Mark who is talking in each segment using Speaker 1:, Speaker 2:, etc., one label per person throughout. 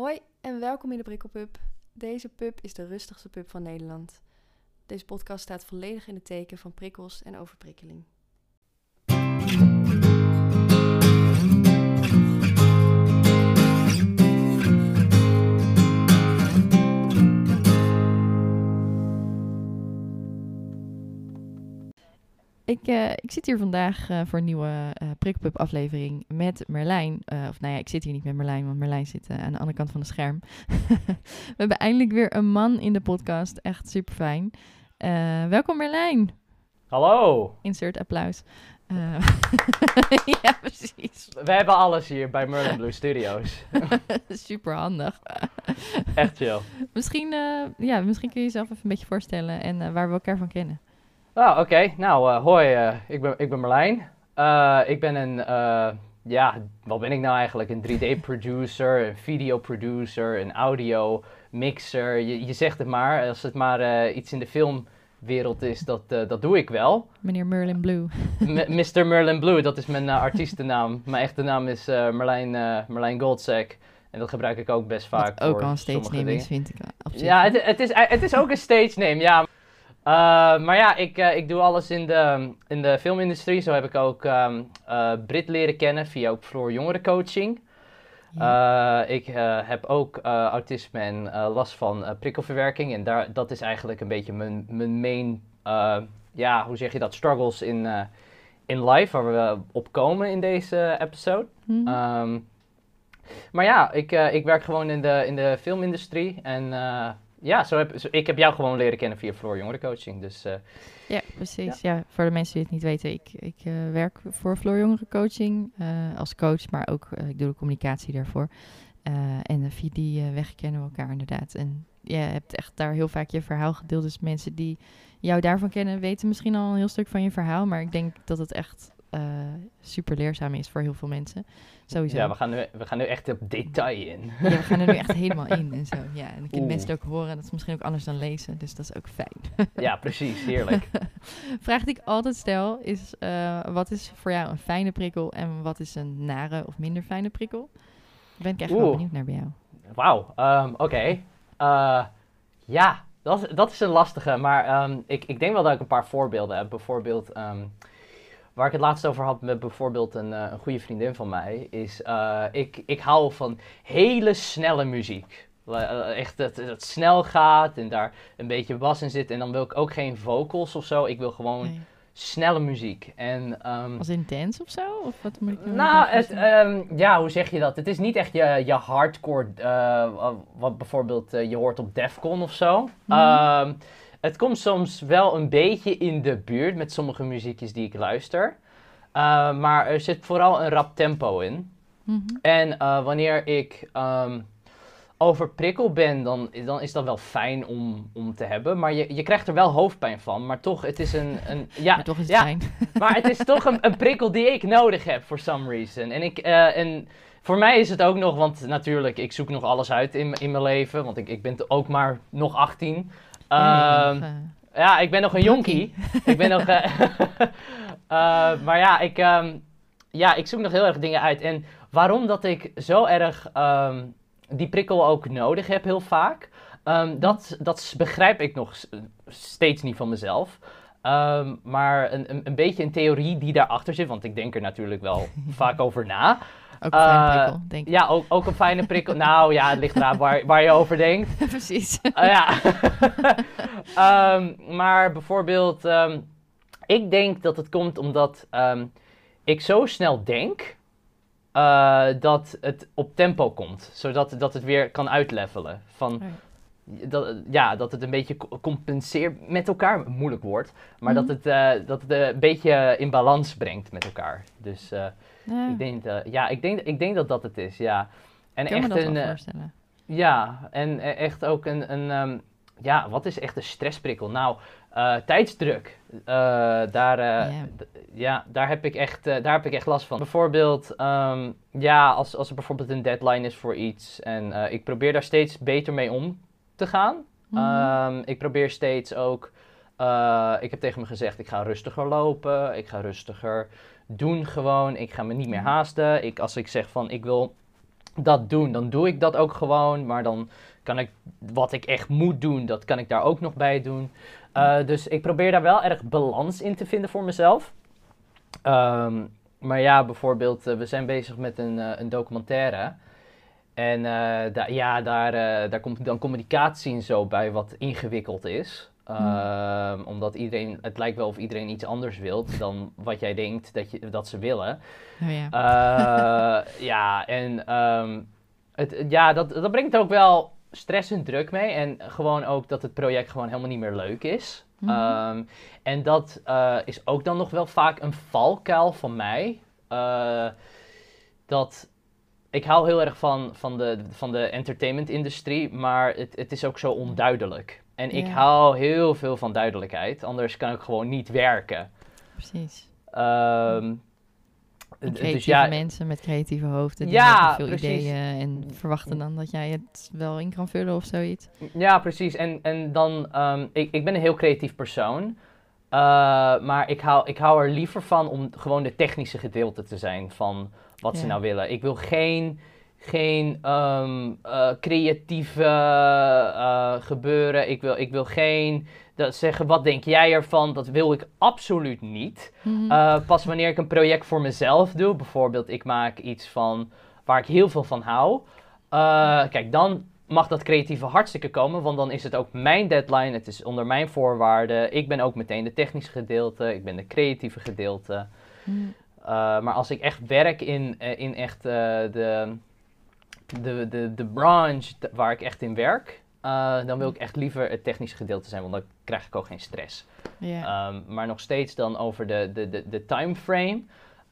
Speaker 1: Hoi en welkom in de Prikkelpub. Deze pub is de rustigste pub van Nederland. Deze podcast staat volledig in het teken van prikkels en overprikkeling. Ik, eh, ik zit hier vandaag eh, voor een nieuwe eh Prikkelpub aflevering met Merlijn. Of nou ja, ik zit hier niet met Merlijn, want Merlijn zit aan de andere kant van het scherm. We hebben eindelijk weer een man in de podcast. Echt super fijn. welkom Merlijn.
Speaker 2: Hallo.
Speaker 1: Insert applaus. Ja, precies.
Speaker 2: We hebben alles hier bij Merlin Blue Studios.
Speaker 1: super handig.
Speaker 2: Echt chill.
Speaker 1: Misschien, ja, misschien kun je jezelf even een beetje voorstellen en waar we elkaar van kennen.
Speaker 2: Oh, oké. Nou, eh, hoi. eh, ik, ben, ik ben Marlijn. Eh, ik ben een, ja, wat ben ik nou eigenlijk? Een 3D-producer, een video-producer, een audio-mixer. Je, je zegt het maar. Als het maar iets in de filmwereld is, dat, dat doe ik wel.
Speaker 1: Meneer Merlin Blue.
Speaker 2: M- Mr. Merlin Blue, dat is mijn artiestennaam. Mijn echte naam is Marlijn, Marlijn Goldsack. En dat gebruik ik ook best vaak
Speaker 1: Wat ook al een stage name is, vind ik.
Speaker 2: Ja, het, het, is, het is ook een stage name, ja. Eh, maar ja, ik, eh, ik doe alles in de, in de filmindustrie. Zo heb ik ook eh, Brit leren kennen via ook Floor Jongerencoaching.
Speaker 1: Ja.
Speaker 2: Ik heb ook autisme en last van prikkelverwerking. En daar, dat is eigenlijk een beetje mijn, mijn main, ja, hoe zeg je dat, struggles in, in life, waar we op komen in deze episode.
Speaker 1: Mhm.
Speaker 2: Ehm, maar ja, ik, ik werk gewoon in de, in de filmindustrie. En ja, zo heb, zo- ik heb jou gewoon leren kennen via Floor Jongerencoaching. Dus eh,
Speaker 1: Ja, precies. Ja. voor de mensen die het niet weten, ik, ik eh, werk voor Floor Jongeren Coaching eh, als coach, maar ook ik doe de communicatie daarvoor. En via die weg kennen we elkaar inderdaad. En je hebt echt daar heel vaak je verhaal gedeeld. Dus mensen die jou daarvan kennen, weten misschien al een heel stuk van je verhaal. Maar ik denk dat het echt eh, super leerzaam is voor heel veel mensen. Sowieso.
Speaker 2: ja, we gaan, nu, we gaan nu echt op detail in.
Speaker 1: Ja, we gaan er nu echt helemaal in en zo. Ja, en dan kunnen mensen het ook horen. Dat is misschien ook anders dan lezen, dus dat is ook fijn.
Speaker 2: ja, precies, heerlijk.
Speaker 1: Vraag die ik altijd stel is: eh, wat is voor jou een fijne prikkel en wat is een nare of minder fijne prikkel? Daar ben ik echt wel benieuwd naar bij jou.
Speaker 2: Wauw, ehm, oké. Eh, ja, dat, is- dat is een lastige. Maar ehm, ik, ik denk wel dat ik een paar voorbeelden heb. Bijvoorbeeld, ehm, waar ik het laatst over had met bijvoorbeeld een, eh, een goede vriendin van mij, is eh, ik, ik hou van hele snelle muziek. Eh, Echt dat dat het snel gaat en daar een beetje bas in zit. En dan wil ik ook geen vocals of zo. Ik wil gewoon
Speaker 1: Nee.
Speaker 2: snelle muziek. En, ehm,
Speaker 1: Als in dance of zo? Of wat moet ik
Speaker 2: nou, het, ehm, ja, hoe zeg je dat? Het is niet echt je, je hardcore, wat bijvoorbeeld je hoort op Defcon of zo.
Speaker 1: Mhm.
Speaker 2: Ehm, het komt soms wel een beetje in de buurt met sommige muziekjes die ik luister. Eh, maar er zit vooral een rap tempo in.
Speaker 1: Mhm.
Speaker 2: En eh, wanneer ik ehm overprikkeld ben, dan, dan is dat wel fijn om, om te hebben. Maar je, je krijgt er wel hoofdpijn van. Maar toch, het is een... een ja,
Speaker 1: maar toch is het
Speaker 2: ja,
Speaker 1: fijn.
Speaker 2: maar het is toch een, een prikkel die ik nodig heb, for some reason. En, ik, eh, en voor mij is het ook nog, want natuurlijk, ik zoek nog alles uit in, in mijn leven. Want ik, ik ben ook maar nog 18.
Speaker 1: Ja,
Speaker 2: Ehm,
Speaker 1: nog, eh,
Speaker 2: ja, ik ben nog een jonkie. ik ben nog... eh, eh, maar ja ik, ehm, ja, ik zoek nog heel erg dingen uit. En waarom dat ik zo erg ehm, die prikkel ook nodig heb heel vaak... ehm, dat, dat begrijp ik nog steeds niet van mezelf. Maar een, een, een beetje een theorie die daarachter zit, want ik denk er natuurlijk wel vaak over na.
Speaker 1: Ook een fijne
Speaker 2: eh,
Speaker 1: prikkel, denk ik.
Speaker 2: Ja, ook, ook een fijne prikkel. nou ja, het ligt eraan waar, waar je over denkt.
Speaker 1: Precies.
Speaker 2: Uh, ja. Ehm, maar bijvoorbeeld, ehm, ik denk dat het komt omdat ehm, ik zo snel denk eh, dat het op tempo komt. Zodat dat het weer kan uitlevelen. Van, dat, ja, dat het een beetje co- compenseert met elkaar. Moeilijk woord. Maar
Speaker 1: Mhm.
Speaker 2: dat het, eh, dat het een beetje in balans brengt met elkaar. Dus eh,
Speaker 1: Ja,
Speaker 2: ik, denk, eh, ja, ik, denk, ik denk dat dat het is, ja. En
Speaker 1: ik kan me
Speaker 2: echt
Speaker 1: dat
Speaker 2: een,
Speaker 1: wel
Speaker 2: eh,
Speaker 1: voorstellen.
Speaker 2: ja, en e- echt ook een, een ehm, ja, wat is echt een stressprikkel? Nou, tijdsdruk. Daar,
Speaker 1: Ja.
Speaker 2: daar heb ik echt, daar heb ik echt last van. Bijvoorbeeld, ehm, ja, als, als er bijvoorbeeld een deadline is voor iets en ik probeer daar steeds beter mee om te gaan.
Speaker 1: Mhm.
Speaker 2: Ehm, ik probeer steeds ook, eh, ik heb tegen me gezegd, ik ga rustiger lopen, ik ga rustiger doen gewoon, ik ga me niet meer
Speaker 1: Ja.
Speaker 2: haasten. Ik, als ik zeg van, ik wil dat doen, dan doe ik dat ook gewoon. Maar dan kan ik wat ik echt moet doen, dat kan ik daar ook nog bij doen. Uh, dus ik probeer daar wel erg balans in te vinden voor mezelf. Um, maar ja, bijvoorbeeld, uh, we zijn bezig met een, uh, een documentaire. En da ja, daar, daar komt dan communicatie en zo bij wat ingewikkeld is. Mm. Omdat iedereen, het lijkt wel of iedereen iets anders wil dan wat jij denkt dat, je, dat ze willen.
Speaker 1: Oh ja.
Speaker 2: ja, en um, het, ja, dat, dat brengt ook wel stress en druk mee. En gewoon ook dat het project gewoon helemaal niet meer leuk is. Mhm. Ehm, en dat uh, is ook dan nog wel vaak een valkuil van mij. Dat ik hou heel erg van, van, de, van de entertainment-industrie, maar het, het is ook zo onduidelijk. En ik hou heel veel van duidelijkheid, anders kan ik gewoon niet werken.
Speaker 1: Precies.
Speaker 2: Um,
Speaker 1: creatieve dus ja, mensen met creatieve hoofden die ja, veel ideeën en verwachten dan dat jij het wel in kan vullen of zoiets.
Speaker 2: Ja, precies. En, en dan, um, ik, ik ben een heel creatief persoon. Uh, maar ik hou, ik hou er liever van om gewoon de technische gedeelte te zijn van wat ze nou willen. Ik wil geen, geen um, uh, creatieve uh, gebeuren. Ik wil, ik wil geen dat zeggen, wat denk jij ervan? Dat wil ik absoluut niet. Mhm. Eh, pas wanneer ik een project voor mezelf doe, bijvoorbeeld ik maak iets van waar ik heel veel van hou. Kijk, dan mag dat creatieve hartstikke komen, want dan is het ook mijn deadline, het is onder mijn voorwaarden. Ik ben ook meteen de technische gedeelte, ik ben de creatieve gedeelte. Mhm. Uh, maar als ik echt werk in, in echt de, de, de, de branche waar ik echt in werk, uh, dan wil ik echt liever het technische gedeelte zijn, want dan krijg ik ook geen stress. Yeah. Um, maar nog steeds dan over de, de, de, de timeframe.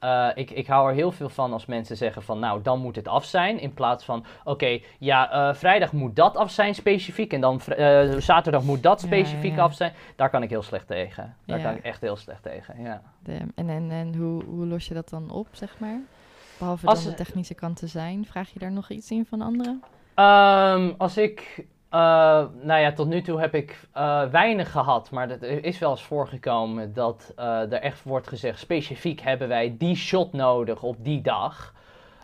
Speaker 2: Uh, ik, ik hou er heel veel van als mensen zeggen van nou, dan moet het af zijn. In plaats van oké, ja, uh, vrijdag moet dat af zijn specifiek. En dan uh, zaterdag moet dat specifiek ja, ja. af zijn. Daar kan ik heel slecht tegen. Daar kan ik echt heel slecht tegen, ja.
Speaker 1: en en, en hoe, hoe los je dat dan op, zeg maar? Behalve als, dan de technische kant te zijn. Vraag je daar nog iets in van anderen?
Speaker 2: Um, als ik uh, nou ja, tot nu toe heb ik uh, weinig gehad, maar er is wel eens voorgekomen dat uh, er echt wordt gezegd: specifiek hebben wij die shot nodig op die dag.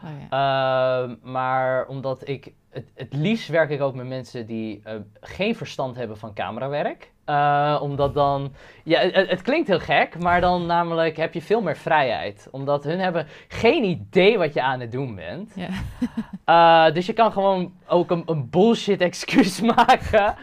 Speaker 2: Oh ja. Ehm, maar omdat ik het, het liefst werk ik ook met mensen die geen verstand hebben van camerawerk. Uh, omdat dan, ja, het, het, klinkt heel gek, maar dan namelijk heb je veel meer vrijheid. Omdat hun hebben geen idee wat je aan het doen bent. Ja. Uh, dus je kan gewoon ook een, een bullshit excuus maken.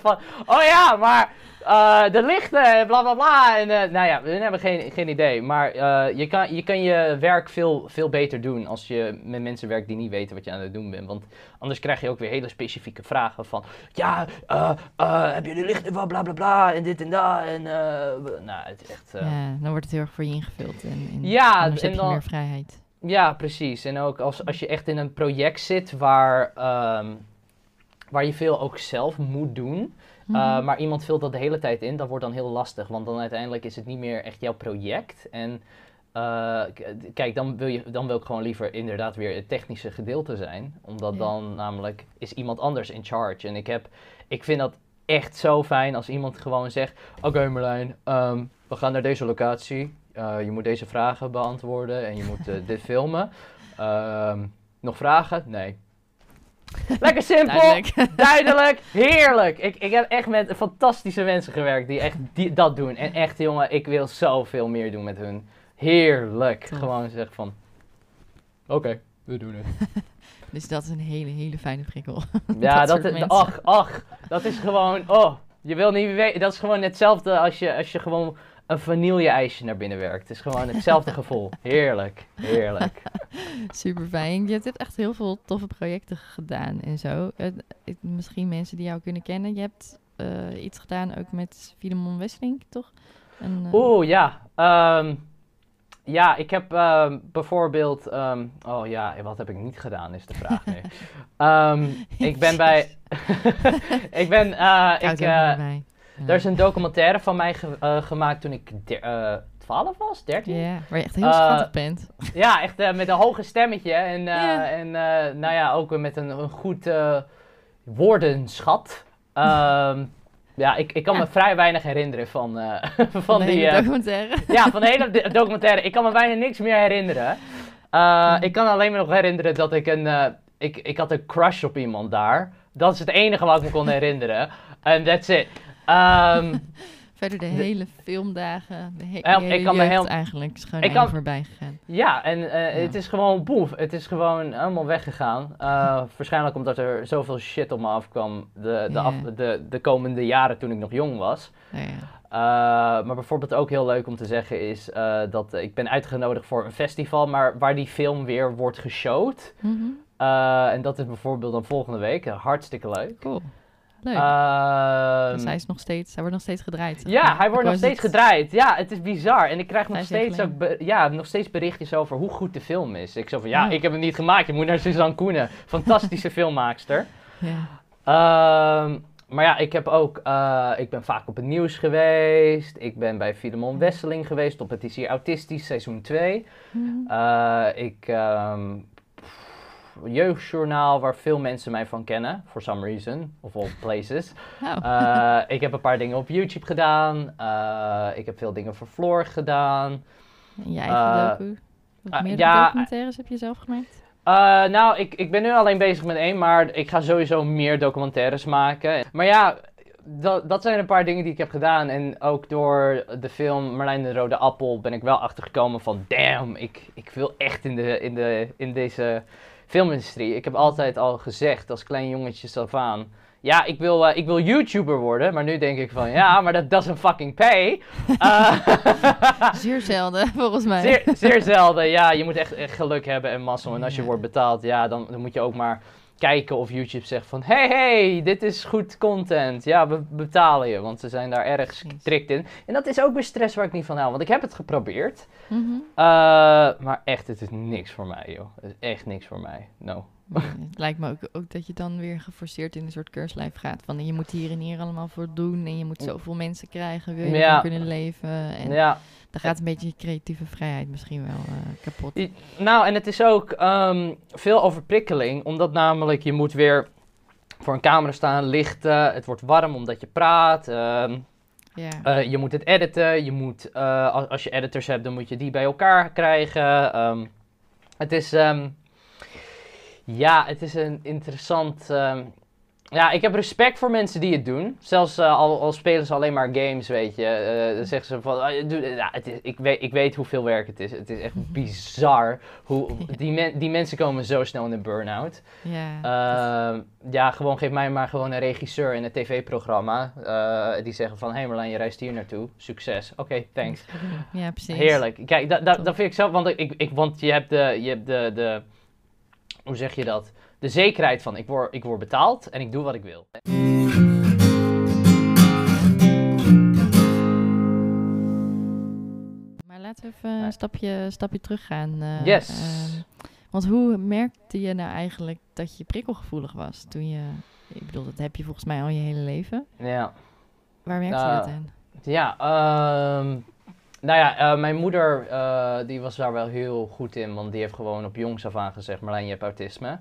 Speaker 2: van, oh ja, maar uh, de lichten, bla bla bla. En, uh, nou ja, we hebben geen, geen idee. Maar uh, je, kan, je kan je werk veel, veel beter doen als je met mensen werkt die niet weten wat je aan het doen bent. Want anders krijg je ook weer hele specifieke vragen van... Ja, heb je de lichten van bla bla bla en dit en dat. En, nou, het is echt...
Speaker 1: ja, dan wordt het heel erg voor je ingevuld. En, en ja, en dan, heb je meer vrijheid.
Speaker 2: Ja, precies. En ook als, als je echt in een project zit waar, um, waar je veel ook zelf moet doen... Uh, maar iemand vult dat de hele tijd in, dat wordt dan heel lastig. Want dan uiteindelijk is het niet meer echt jouw project. En uh, kijk, dan wil, je, dan wil ik gewoon liever inderdaad weer het technische gedeelte zijn. Omdat dan namelijk is iemand anders in charge. En ik, heb, ik vind dat echt zo fijn als iemand gewoon zegt... Oké okay, Merlijn, um, we gaan naar deze locatie. Uh, je moet deze vragen beantwoorden en je moet dit filmen. Um, nog vragen? Nee. Lekker simpel, duidelijk. duidelijk, heerlijk. Ik, ik heb echt met fantastische mensen gewerkt die echt die, dat doen. En echt, jongen, ik wil zoveel meer doen met hun. Heerlijk. Gewoon zeggen van, oké, we doen het.
Speaker 1: dus dat is een hele, hele fijne prikkel.
Speaker 2: Ja, dat, dat ach, ach, dat is gewoon, oh, je wil niet weten, dat is gewoon hetzelfde als je, als je gewoon een vanille-ijsje naar binnen werkt. Het is gewoon hetzelfde gevoel. Heerlijk, heerlijk.
Speaker 1: Super fijn. Je hebt echt heel veel toffe projecten gedaan en zo. misschien mensen die jou kunnen kennen. Je hebt uh, iets gedaan ook met Filemon Wesseling, toch?
Speaker 2: Uh... Oeh, ja. Um, ja, ik heb uh, bijvoorbeeld... Um, oh ja, wat heb ik niet gedaan, is de vraag nu. um, ik ben bij... ik ben... Uh, er is een documentaire van mij uh, gemaakt toen ik uh, 12 was, 13.
Speaker 1: Ja, waar je echt heel schattig bent.
Speaker 2: Ja, echt met een hoge stemmetje. En, yeah. en nou ja, ook met een, een goed woordenschat. Um, ja, ik, ik kan me vrij weinig herinneren van, van,
Speaker 1: van die... documentaire?
Speaker 2: ja, van de hele documentaire. Ik kan me bijna niks meer herinneren. Uh, ik kan alleen me nog herinneren dat ik een... Uh, ik, ik had een crush op iemand daar. Dat is het enige wat ik me kon herinneren. En that's it. Um,
Speaker 1: Verder de, hele filmdagen, de, he ja, hele ik kan me heel... eigenlijk is gewoon ik kan... voorbij gegaan.
Speaker 2: Ja, en uh, ja. het is gewoon boef. Het is gewoon helemaal weggegaan. Uh, waarschijnlijk omdat er zoveel shit op me afkwam de, de, af, de, de komende jaren toen ik nog jong was. Ja, uh, maar bijvoorbeeld ook heel leuk om te zeggen is dat ik ben uitgenodigd voor een festival, maar waar die film weer wordt geshowd. Mm -hmm. en dat is bijvoorbeeld dan volgende week. hartstikke leuk.
Speaker 1: Cool. Leuk. Dus hij, is nog steeds, hij wordt nog steeds gedraaid.
Speaker 2: Ja, hij wordt nog steeds gedraaid. Ja, het is bizar. En ik krijg nog steeds, ook ja, nog steeds berichtjes over hoe goed de film is. Ik zo van, ja, ik heb hem niet gemaakt. Je moet naar Suzanne Koenen. Fantastische filmmaakster. Ja. Um, maar ja, ik heb ook, uh, ik ben vaak op het nieuws geweest. Ik ben bij Filemon Wesseling geweest op Het is hier autistisch, seizoen 2. Mm. Uh, ik um, jeugdjournaal waar veel mensen mij van kennen, for some reason, of all places. Oh. Uh, ik heb een paar dingen op YouTube gedaan. Uh, ik heb veel dingen voor Floor gedaan.
Speaker 1: En je eigen docu? Wat meer ja, documentaires heb je zelf gemaakt?
Speaker 2: nou, ik, ik ben nu alleen bezig met één, maar ik ga sowieso meer documentaires maken. Maar ja, dat, dat zijn een paar dingen die ik heb gedaan. En ook door de film Marlijn de Rode Appel ben ik wel achtergekomen van... Damn, ik, ik wil echt in, de, in, de, in deze filmindustrie. Ik heb altijd al gezegd als klein jongetje zelf aan. Ja, ik wil, uh, ik wil YouTuber worden, maar nu denk ik van ja, maar dat doesn't fucking pay.
Speaker 1: Uh, zeer zelden, volgens mij.
Speaker 2: Zeer, zeer zelden, ja. Je moet echt, echt geluk hebben en mazzel. En als je wordt betaald, ja, dan, dan moet je ook maar kijken of YouTube zegt van... Hey, hey, dit is goed content. Ja, we betalen je. Want ze zijn daar erg strikt in. En dat is ook weer stress waar ik niet van hou. Want ik heb het geprobeerd. Mm -hmm. uh, maar echt, het is niks voor mij, joh. Het is echt niks voor mij. No.
Speaker 1: Het lijkt me ook, ook, dat je dan weer geforceerd in een soort keurslijf gaat. Van je moet hier en hier allemaal voor doen. En je moet zoveel mensen krijgen. Wil je ja. kunnen leven. En ja. Dan gaat een beetje je creatieve vrijheid misschien wel uh, kapot.
Speaker 2: nou, en het is ook um, veel overprikkeling. Omdat namelijk je moet weer voor een camera staan, lichten. Het wordt warm omdat je praat. Um, uh, je moet het editen. Je moet, uh, als, als, je editors hebt, dan moet je die bij elkaar krijgen. Um, het is... Ja, het is een interessant. Um, ja, ik heb respect voor mensen die het doen. Zelfs uh, al, al, spelen ze alleen maar games, weet je. Uh, dan zeggen ze van, ja, het is, ik, weet, ik weet hoeveel werk het is. Het is echt bizar. Hoe, die, men, die mensen komen zo snel in een burn-out. Ja, ehm, ja, gewoon geef mij maar gewoon een regisseur in een tv-programma. Eh, die zeggen van, hé hey Marlijn, je reist hier naartoe. Succes. Oké, thanks.
Speaker 1: Ja, precies.
Speaker 2: Heerlijk. Kijk, dat da, da vind ik zo, want, ik, ik, want je hebt de... Je hebt de, de hoe zeg je dat? De zekerheid van ik word, ik word betaald en ik doe wat ik wil.
Speaker 1: Maar laten we even een stapje, stapje terug gaan.
Speaker 2: Uh, yes. Uh,
Speaker 1: want hoe merkte je nou eigenlijk dat je prikkelgevoelig was toen je... Ik bedoel, dat heb je volgens mij al je hele leven.
Speaker 2: Ja.
Speaker 1: Waar merkte je dat aan?
Speaker 2: Ja, um, nou ja, uh, mijn moeder uh, die was daar wel heel goed in, want die heeft gewoon op jongs af aan gezegd, Marlijn, je hebt autisme.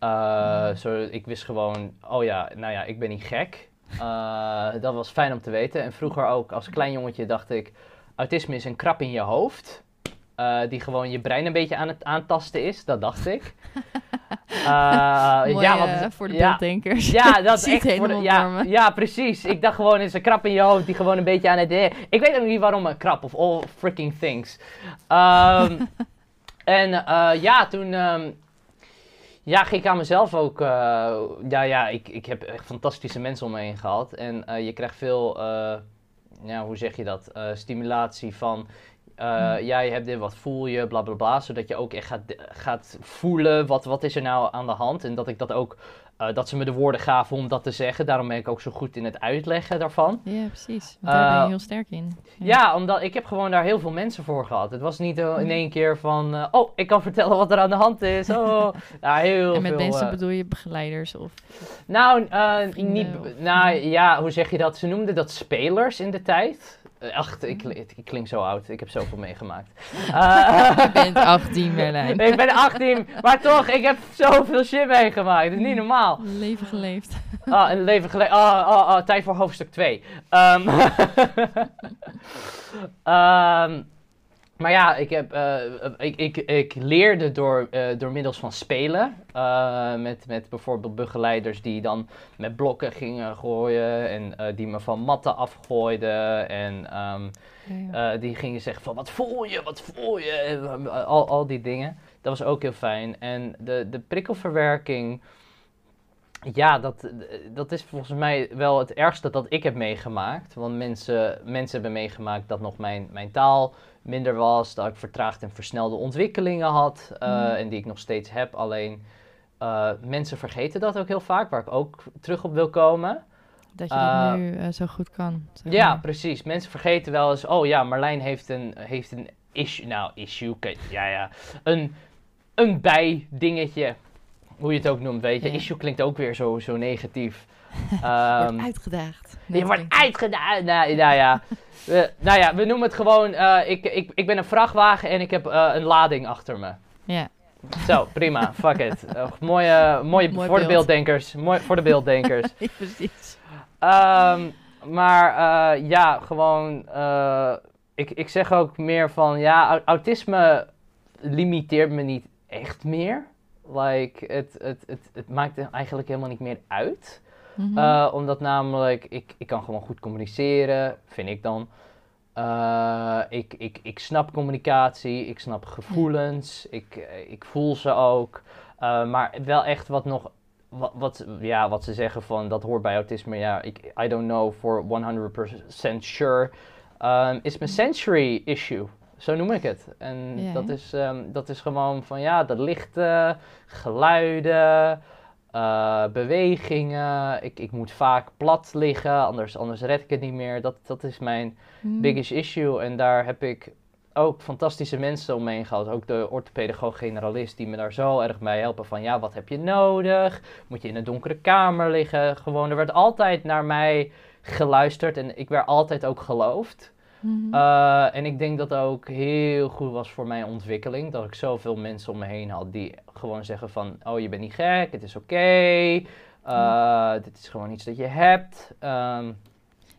Speaker 2: Uh, mm. zo, ik wist gewoon, oh ja, nou ja, ik ben niet gek. dat was fijn om te weten. En vroeger ook, als klein jongetje dacht ik, autisme is een krap in je hoofd. die gewoon je brein een beetje aan het aantasten is, dat dacht ik.
Speaker 1: Uh, ja, want, voor de ja, beelddenkers.
Speaker 2: Ja, dat is echt voor de, ja, ja, precies. Ik dacht gewoon, is een krap in je hoofd die gewoon een beetje aan het... Ik weet ook niet waarom een krap of all freaking things. Um, en uh, ja, toen... Um, ja, ging ik aan mezelf ook... Uh, ja, ja, ik, ik heb echt fantastische mensen om me heen gehad. En je krijgt veel... ja, hoe zeg je dat? stimulatie van uh, ja, je hebt dit, wat voel je, bla bla bla. Zodat je ook echt gaat, gaat voelen wat, wat is er nou aan de hand. En dat ik dat ook, uh, dat ze me de woorden gaven om dat te zeggen. Daarom ben ik ook zo goed in het uitleggen daarvan.
Speaker 1: Ja, precies. Daar ben je heel sterk in.
Speaker 2: Ja. ja. omdat ik heb gewoon daar heel veel mensen voor gehad. Het was niet in één keer van, oh, ik kan vertellen wat er aan de hand is. Oh, ja, heel
Speaker 1: en met
Speaker 2: veel,
Speaker 1: mensen bedoel je begeleiders of...
Speaker 2: Nou, niet, nou ja, hoe zeg je dat? Ze noemden dat spelers in de tijd. Eh, ach, ik, ik, klink zo oud. Ik heb zoveel meegemaakt.
Speaker 1: Uh, je bent 18, Merlijn.
Speaker 2: ik ben 18, maar toch, ik heb zoveel shit meegemaakt. Het is niet normaal.
Speaker 1: Een leven geleefd.
Speaker 2: Ah, een leven geleefd. Ah, ah, ah, tijd voor hoofdstuk 2. Um, um, maar ja, ik, heb, eh, ik, ik, ik leerde door, eh, door middels van spelen. eh, met, met bijvoorbeeld begeleiders die dan met blokken gingen gooien. En eh, die me van matten afgooiden. En ehm,
Speaker 1: Ja, ja.
Speaker 2: eh, die gingen zeggen van wat voel je, wat voel je? En, eh, al, al die dingen. Dat was ook heel fijn. En de, de prikkelverwerking, ja, dat, dat is volgens mij wel het ergste dat ik heb meegemaakt. Want mensen, mensen hebben meegemaakt dat nog mijn, mijn taal minder was. Dat ik vertraagde en versnelde ontwikkelingen had. eh,
Speaker 1: Mhm.
Speaker 2: En die ik nog steeds heb. Alleen eh, mensen vergeten dat ook heel vaak, waar ik ook terug op wil komen.
Speaker 1: Dat je dat nu eh, zo goed kan. zeg
Speaker 2: Ja, precies. Mensen vergeten wel eens, oh ja, Marlijn heeft een, heeft een issue. Nou, issue, ja, ja. Een, een bijdingetje, hoe je het ook noemt, weet je.
Speaker 1: Ja.
Speaker 2: Issue klinkt ook weer zo, zo negatief.
Speaker 1: Wordt
Speaker 2: Ehm,
Speaker 1: uitgedaagd.
Speaker 2: je
Speaker 1: Net
Speaker 2: wordt uitgedaan. Nou, nou ja. We, nou ja, we noemen het gewoon, eh, ik, ik, ik ben een vrachtwagen en ik heb eh, een lading achter me.
Speaker 1: Ja.
Speaker 2: Zo, prima, fuck it. Mooie, mooie
Speaker 1: Mooi
Speaker 2: voor de
Speaker 1: beeld.
Speaker 2: beelddenkers. Mooi voor de beelddenkers.
Speaker 1: precies.
Speaker 2: Ehm, maar eh, ja, gewoon. ik, ik zeg ook meer van ja, au- autisme limiteert me niet echt meer. Like, het, het, het, het maakt eigenlijk helemaal niet meer uit.
Speaker 1: Mhm.
Speaker 2: Eh, omdat namelijk, ik, ik kan gewoon goed communiceren, vind ik dan. Eh, ik, ik, ik snap communicatie, ik snap gevoelens, ik, eh, ik voel ze ook. Maar wel echt wat nog, wat, wat, ja, wat ze zeggen van dat hoort bij autisme, ja, ik, I don't know for 100% sure, ehm, is mijn sensory issue. Zo noem ik het. En
Speaker 1: Ja,
Speaker 2: dat, is, ehm, dat is gewoon van ja, de lichten, geluiden, eh, bewegingen. Ik, ik moet vaak plat liggen, anders, anders red ik het niet meer. Dat, dat is mijn
Speaker 1: Mhm.
Speaker 2: biggest issue. En daar heb ik ook fantastische mensen omheen gehad. Ook de orthopedagoog-generalist die me daar zo erg bij helpen. Van ja, wat heb je nodig? Moet je in een donkere kamer liggen? Gewoon, er werd altijd naar mij geluisterd en ik werd altijd ook geloofd.
Speaker 1: Mhm.
Speaker 2: Uh, en ik denk dat dat ook heel goed was voor mijn ontwikkeling. Dat ik zoveel mensen om me heen had die gewoon zeggen van... Oh, je bent niet gek, het is oké. uh, dit is gewoon iets dat je hebt. Um,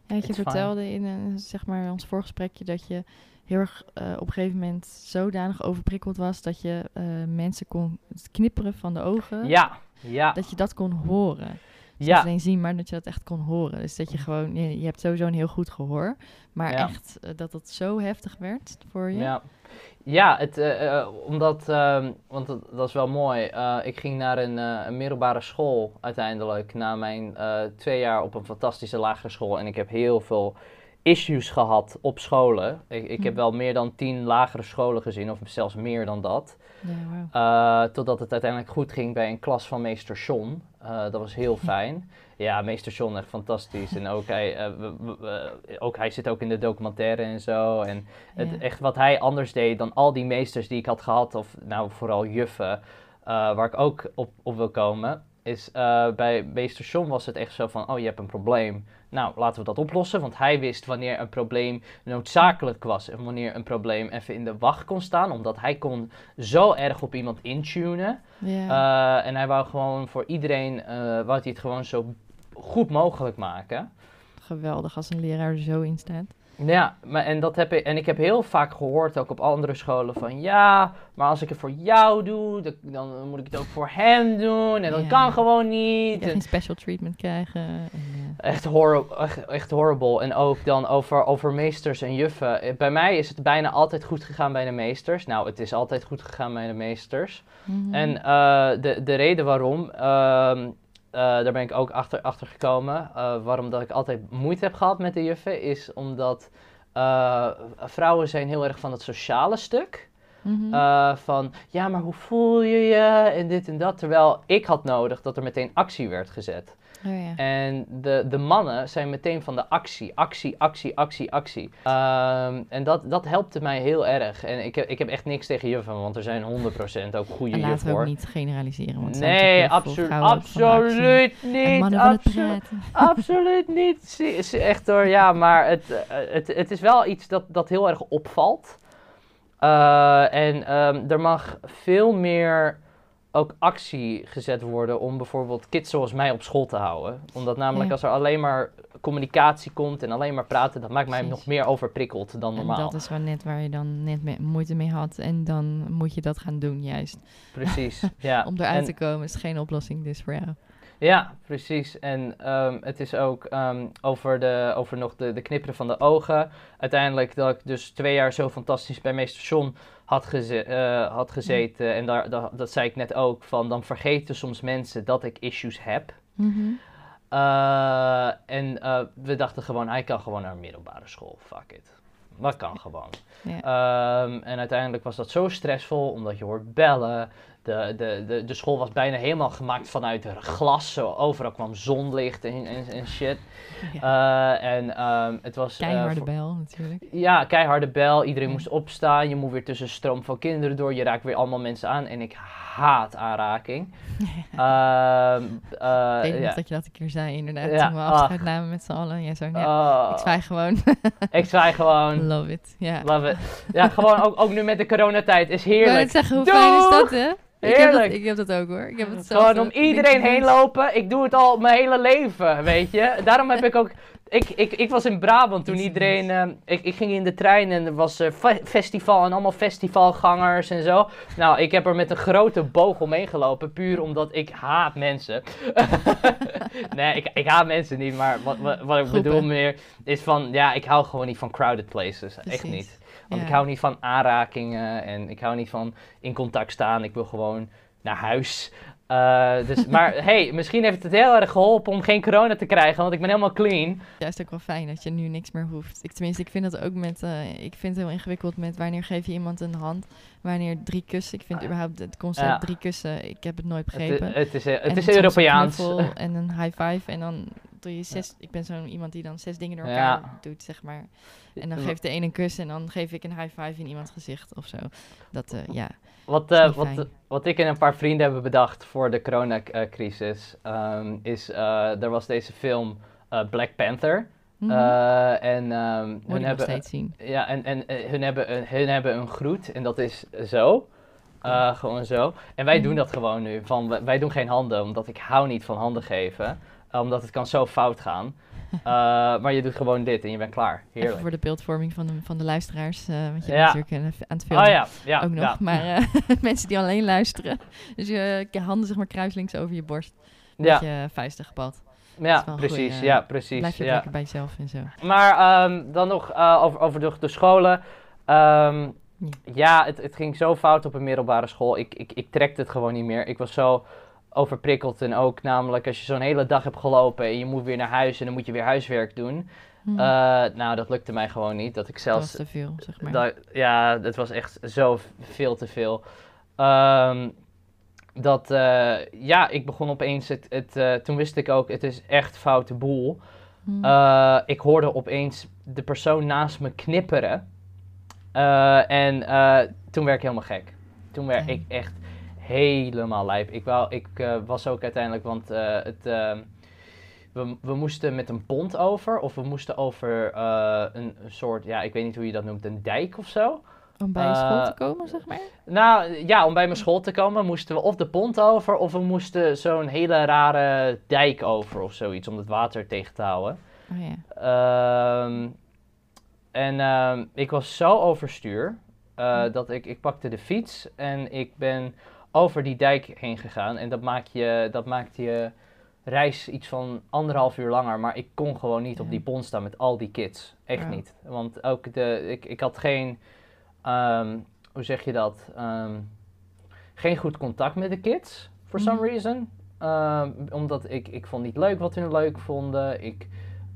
Speaker 1: Ja, je vertelde in een, zeg maar, ons voorgesprekje dat je heel erg eh, op een gegeven moment zodanig overprikkeld was dat je eh, mensen kon knipperen van de ogen.
Speaker 2: ja, ja,
Speaker 1: Dat je dat kon horen. Dus
Speaker 2: ja.
Speaker 1: Niet alleen zien, maar dat je dat echt kon horen. Dus dat je gewoon, je, je hebt sowieso een heel goed gehoor. Maar
Speaker 2: Ja.
Speaker 1: echt eh, dat het zo heftig werd voor je.
Speaker 2: Ja, ja het, eh, eh, omdat, ehm, want dat, dat is wel mooi. Ik ging naar een, een middelbare school uiteindelijk, na mijn twee jaar op een fantastische lagere school. En ik heb heel veel issues gehad op scholen. Ik, ik heb
Speaker 1: Mhm.
Speaker 2: wel meer dan tien lagere scholen gezien, of zelfs meer dan dat.
Speaker 1: Ja, wauw.
Speaker 2: Eh, totdat het uiteindelijk goed ging bij een klas van meester John. Eh, dat was heel fijn. Ja, meester John echt fantastisch. En ook hij, eh, ook hij zit ook in de documentaire en zo. En het,
Speaker 1: Ja.
Speaker 2: echt wat hij anders deed dan al die meesters die ik had gehad, of nou vooral juffen, waar ik ook op, op wil komen, is eh, bij meester John was het echt zo van, oh je hebt een probleem. Nou, laten we dat oplossen, want hij wist wanneer een probleem noodzakelijk was en wanneer een probleem even in de wacht kon staan, omdat hij kon zo erg op iemand intunen. Eh, en hij wou gewoon voor iedereen, wou hij het gewoon zo goed mogelijk maken.
Speaker 1: Geweldig als een leraar er zo in staat.
Speaker 2: Ja, maar en, dat heb ik, en ik heb heel vaak gehoord, ook op andere scholen, van ja, maar als ik het voor jou doe, dan, dan moet ik het ook voor hem doen. En dat
Speaker 1: Ja.
Speaker 2: kan gewoon
Speaker 1: Je
Speaker 2: niet.
Speaker 1: gaat
Speaker 2: En
Speaker 1: geen special treatment krijgen. En, eh,
Speaker 2: echt, horri- echt, echt horrible. En ook dan over, over meesters en juffen. Eh, Bij mij is het bijna altijd goed gegaan bij de meesters. Nou, het is altijd goed gegaan bij de meesters.
Speaker 1: mhm.
Speaker 2: En eh, de, de reden waarom, ehm, eh, daar ben ik ook achter, achter gekomen, eh, waarom dat ik altijd moeite heb gehad met de juffen, is omdat eh, vrouwen zijn heel erg van het sociale stuk. Eh, van, ja, maar hoe voel je je en dit en dat. Terwijl ik had nodig dat er meteen actie werd gezet.
Speaker 1: Oh, ja.
Speaker 2: En de, de mannen zijn meteen van de actie, actie, actie, actie, actie. Ehm, en dat, dat helpte mij heel erg. En ik heb, ik heb echt niks tegen juffen, want er zijn 100% ook goede
Speaker 1: En laten
Speaker 2: juffen
Speaker 1: we ook niet generaliseren. Want
Speaker 2: Nee, absolu- absoluut niet. absoluut niet. Echt hoor, ja, maar het, eh, het, het is wel iets dat, dat heel erg opvalt. Eh, en ehm, er mag veel meer ook actie gezet worden om bijvoorbeeld kids zoals mij op school te houden. Omdat namelijk
Speaker 1: Ja.
Speaker 2: als er alleen maar communicatie komt en alleen maar praten, dat maakt mij
Speaker 1: Precies.
Speaker 2: nog meer overprikkeld dan
Speaker 1: En
Speaker 2: normaal.
Speaker 1: dat is wel net waar je dan net me- moeite mee had. En dan moet je dat gaan doen, juist.
Speaker 2: Precies, ja.
Speaker 1: Om eruit
Speaker 2: En-
Speaker 1: te komen is geen oplossing dus voor jou.
Speaker 2: Ja, precies. En ehm, het is ook ehm, over, de, over nog de, de knipperen van de ogen. Uiteindelijk dat ik dus twee jaar zo fantastisch bij meester John had, geze- eh, had gezeten. En daar, daar- dat zei ik net ook, van dan vergeten soms mensen dat ik issues heb.
Speaker 1: Mhm.
Speaker 2: Eh, en eh, we dachten gewoon, hij kan gewoon naar een middelbare school. Fuck it. Dat kan gewoon. Ehm, en uiteindelijk was dat zo stressvol, omdat je hoort bellen. De, de, de, de school was bijna helemaal gemaakt vanuit glas. Zo overal kwam zonlicht en, en, en shit.
Speaker 1: Ja.
Speaker 2: Eh, en ehm, het was... eh,
Speaker 1: Keiharde bel natuurlijk.
Speaker 2: ja, keiharde bel. Iedereen
Speaker 1: Ja.
Speaker 2: moest opstaan. Je moet weer tussen een stroom van kinderen door. Je raakt weer allemaal mensen aan. En ik haat aanraking. Ehm, eh,
Speaker 1: ik weet
Speaker 2: ja.
Speaker 1: dat je dat een keer zei, inderdaad.
Speaker 2: Ja,
Speaker 1: Toen we afscheid namen met z'n allen. Jij zo, ja,
Speaker 2: Oh,
Speaker 1: ik zwaai gewoon.
Speaker 2: ik zwaai gewoon.
Speaker 1: Love it. Ja.
Speaker 2: Love it. Ja, gewoon ook, ook nu met de coronatijd is
Speaker 1: Ik
Speaker 2: heerlijk.
Speaker 1: zeggen, hoe fijn is dat, hè? Ik heb, dat,
Speaker 2: Heerlijk.
Speaker 1: ik heb dat ook, hoor. Ik heb het zelf
Speaker 2: Gewoon om
Speaker 1: ook.
Speaker 2: iedereen
Speaker 1: Ik denk,
Speaker 2: heen lopen. Ik doe het al mijn hele leven, weet je. Daarom heb ik ook... Ik, ik, ik was in Brabant toen iedereen... eh, ik, ik ging in de trein en er was eh, fe- festival en allemaal festivalgangers en zo. Nou, ik heb er met een grote boog omheen gelopen. Puur omdat ik haat mensen. nee, ik, ik haat mensen niet. Maar wat, wat, wat ik
Speaker 1: Groepen.
Speaker 2: bedoel meer is van... Ja, ik hou gewoon niet van crowded places. Echt niet. Want
Speaker 1: Ja.
Speaker 2: ik hou niet van aanrakingen en ik hou niet van in contact staan. Ik wil gewoon naar huis. Eh, dus, maar hey, misschien heeft het heel erg geholpen om geen corona te krijgen, want ik ben helemaal clean.
Speaker 1: juist ook wel fijn dat je nu niks meer hoeft. Ik, tenminste, ik vind dat ook met... eh, ik vind het heel ingewikkeld met wanneer geef je iemand een hand, wanneer drie kussen. Ik vind überhaupt het concept
Speaker 2: Ja.
Speaker 1: drie kussen, ik heb het nooit
Speaker 2: Het,
Speaker 1: begrepen.
Speaker 2: het is, eh,
Speaker 1: En
Speaker 2: het is
Speaker 1: soms een
Speaker 2: Europeaans.
Speaker 1: en een high five en dan doe je zes... Ik ben zo'n iemand die dan zes dingen door elkaar
Speaker 2: Ja.
Speaker 1: doet, zeg maar. En dan geeft de ene een kus en dan geef ik een high five in iemands gezicht of zo. Dat, eh, ja.
Speaker 2: Wat, eh, wat,
Speaker 1: fijn.
Speaker 2: wat ik en een paar vrienden hebben bedacht voor de coronacrisis, ehm is, eh, er was deze film Black Panther.
Speaker 1: Mhm.
Speaker 2: En ehm, hun hebben,
Speaker 1: zien.
Speaker 2: Ja, en, en hun, hebben een, hun hebben een groet en dat is zo. Gewoon zo. En wij
Speaker 1: Mhm.
Speaker 2: doen dat gewoon nu. Van, wij doen geen handen, omdat ik hou niet van handen geven. Eh, omdat het kan zo fout gaan. Eh, maar je doet gewoon dit en je bent klaar.
Speaker 1: Even
Speaker 2: Heerlijk.
Speaker 1: voor de beeldvorming van de, van de luisteraars. eh want je
Speaker 2: Ja.
Speaker 1: bent natuurlijk aan het filmen.
Speaker 2: Oh ja, ja.
Speaker 1: ook nog. Maar mensen die alleen luisteren. Dus je je handen zeg maar kruislinks over je borst. Met je vuisten gebald.
Speaker 2: ja precies.
Speaker 1: goeie,
Speaker 2: ja, precies.
Speaker 1: Blijf je lekker bij jezelf en zo.
Speaker 2: Maar ehm, dan nog over, over de, de scholen. Ehm,
Speaker 1: Ja.
Speaker 2: ja, het, het ging zo fout op een middelbare school. Ik, ik, ik trekte het gewoon niet meer. Ik was zo overprikkeld. En ook namelijk als je zo'n hele dag hebt gelopen en je moet weer naar huis en dan moet je weer huiswerk doen.
Speaker 1: Hm,
Speaker 2: Eh, nou, dat lukte mij gewoon niet. Dat ik
Speaker 1: dat
Speaker 2: zelfs...
Speaker 1: was te veel, zeg maar.
Speaker 2: dat, ja, dat was echt zo veel te veel. Ehm, dat, eh, ja, ik begon opeens, het, het, eh, toen wist ik ook, het is echt foute boel.
Speaker 1: Hm.
Speaker 2: Eh, ik hoorde opeens de persoon naast me knipperen. En toen werd ik helemaal gek. Toen werd
Speaker 1: Ja.
Speaker 2: ik echt helemaal lijp. Ik, wou, ik eh, was ook uiteindelijk, want eh, het, eh, we, we moesten met een pont over. Of we moesten over eh, een, een soort, ja, ik weet niet hoe je dat noemt, een dijk of zo.
Speaker 1: Om bij je school te komen, zeg maar.
Speaker 2: Nou ja, om bij mijn school te komen moesten we of de pont over of we moesten zo'n hele rare dijk over of zoiets om het water tegen te houden.
Speaker 1: Oh ja.
Speaker 2: Ehm, en ehm, ik was zo overstuur dat ik, ik pakte de fiets en ik ben over die dijk heen gegaan. En dat maakt je, dat maakt je reis iets van anderhalf uur langer. Maar ik kon gewoon niet op die pont staan met al die kids. Echt
Speaker 1: Ja.
Speaker 2: niet. Want ook de, ik, ik had geen, ehm, hoe zeg je dat? Ehm, geen goed contact met de kids, for some
Speaker 1: Mhm.
Speaker 2: reason. Ehm, omdat ik, ik vond niet leuk wat hun leuk vonden. Ik,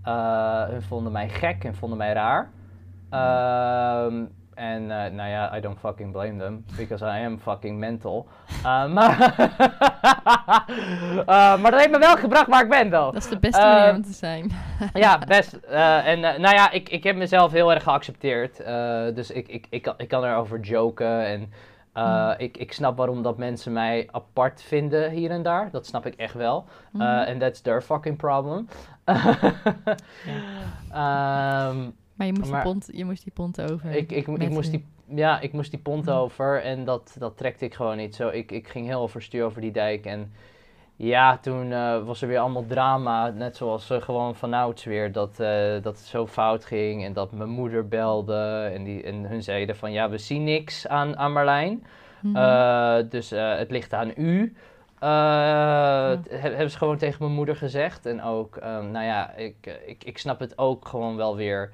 Speaker 2: eh, hun vonden mij gek en vonden mij raar. Ehm, en eh, nou ja, I don't fucking blame them, because I am fucking mental. Eh, maar, Eh, maar dat heeft me wel gebracht waar ik ben, though.
Speaker 1: Dat is de beste manier om te zijn.
Speaker 2: Ja, best. En nou ja, ik, ik heb mezelf heel erg geaccepteerd. Dus ik, ik, ik, kan, ik kan erover joken. En
Speaker 1: Mm.
Speaker 2: ik, ik snap waarom dat mensen mij apart vinden hier en daar. Dat snap ik echt wel.
Speaker 1: Mhm.
Speaker 2: En that's their fucking problem. Ehm,
Speaker 1: maar je moest,
Speaker 2: maar-
Speaker 1: die pont, je moest die pont over.
Speaker 2: ik, ik, ik, moest die, ja, ik moest die pont
Speaker 1: Mhm.
Speaker 2: over en dat, dat trekte ik gewoon niet zo. Ik, ik ging heel overstuur over die dijk en ja, toen eh, was er weer allemaal drama. Net zoals uh, gewoon vanouds weer. Dat, eh, dat het zo fout ging. En dat mijn moeder belde. En, die, en hun zeiden van ja, we zien niks aan, aan Marlijn.
Speaker 1: Mhm.
Speaker 2: dus het ligt aan u. Ja. Hebben ze gewoon tegen mijn moeder gezegd. En ook, ehm, nou ja, ik, ik, ik snap het ook gewoon wel weer.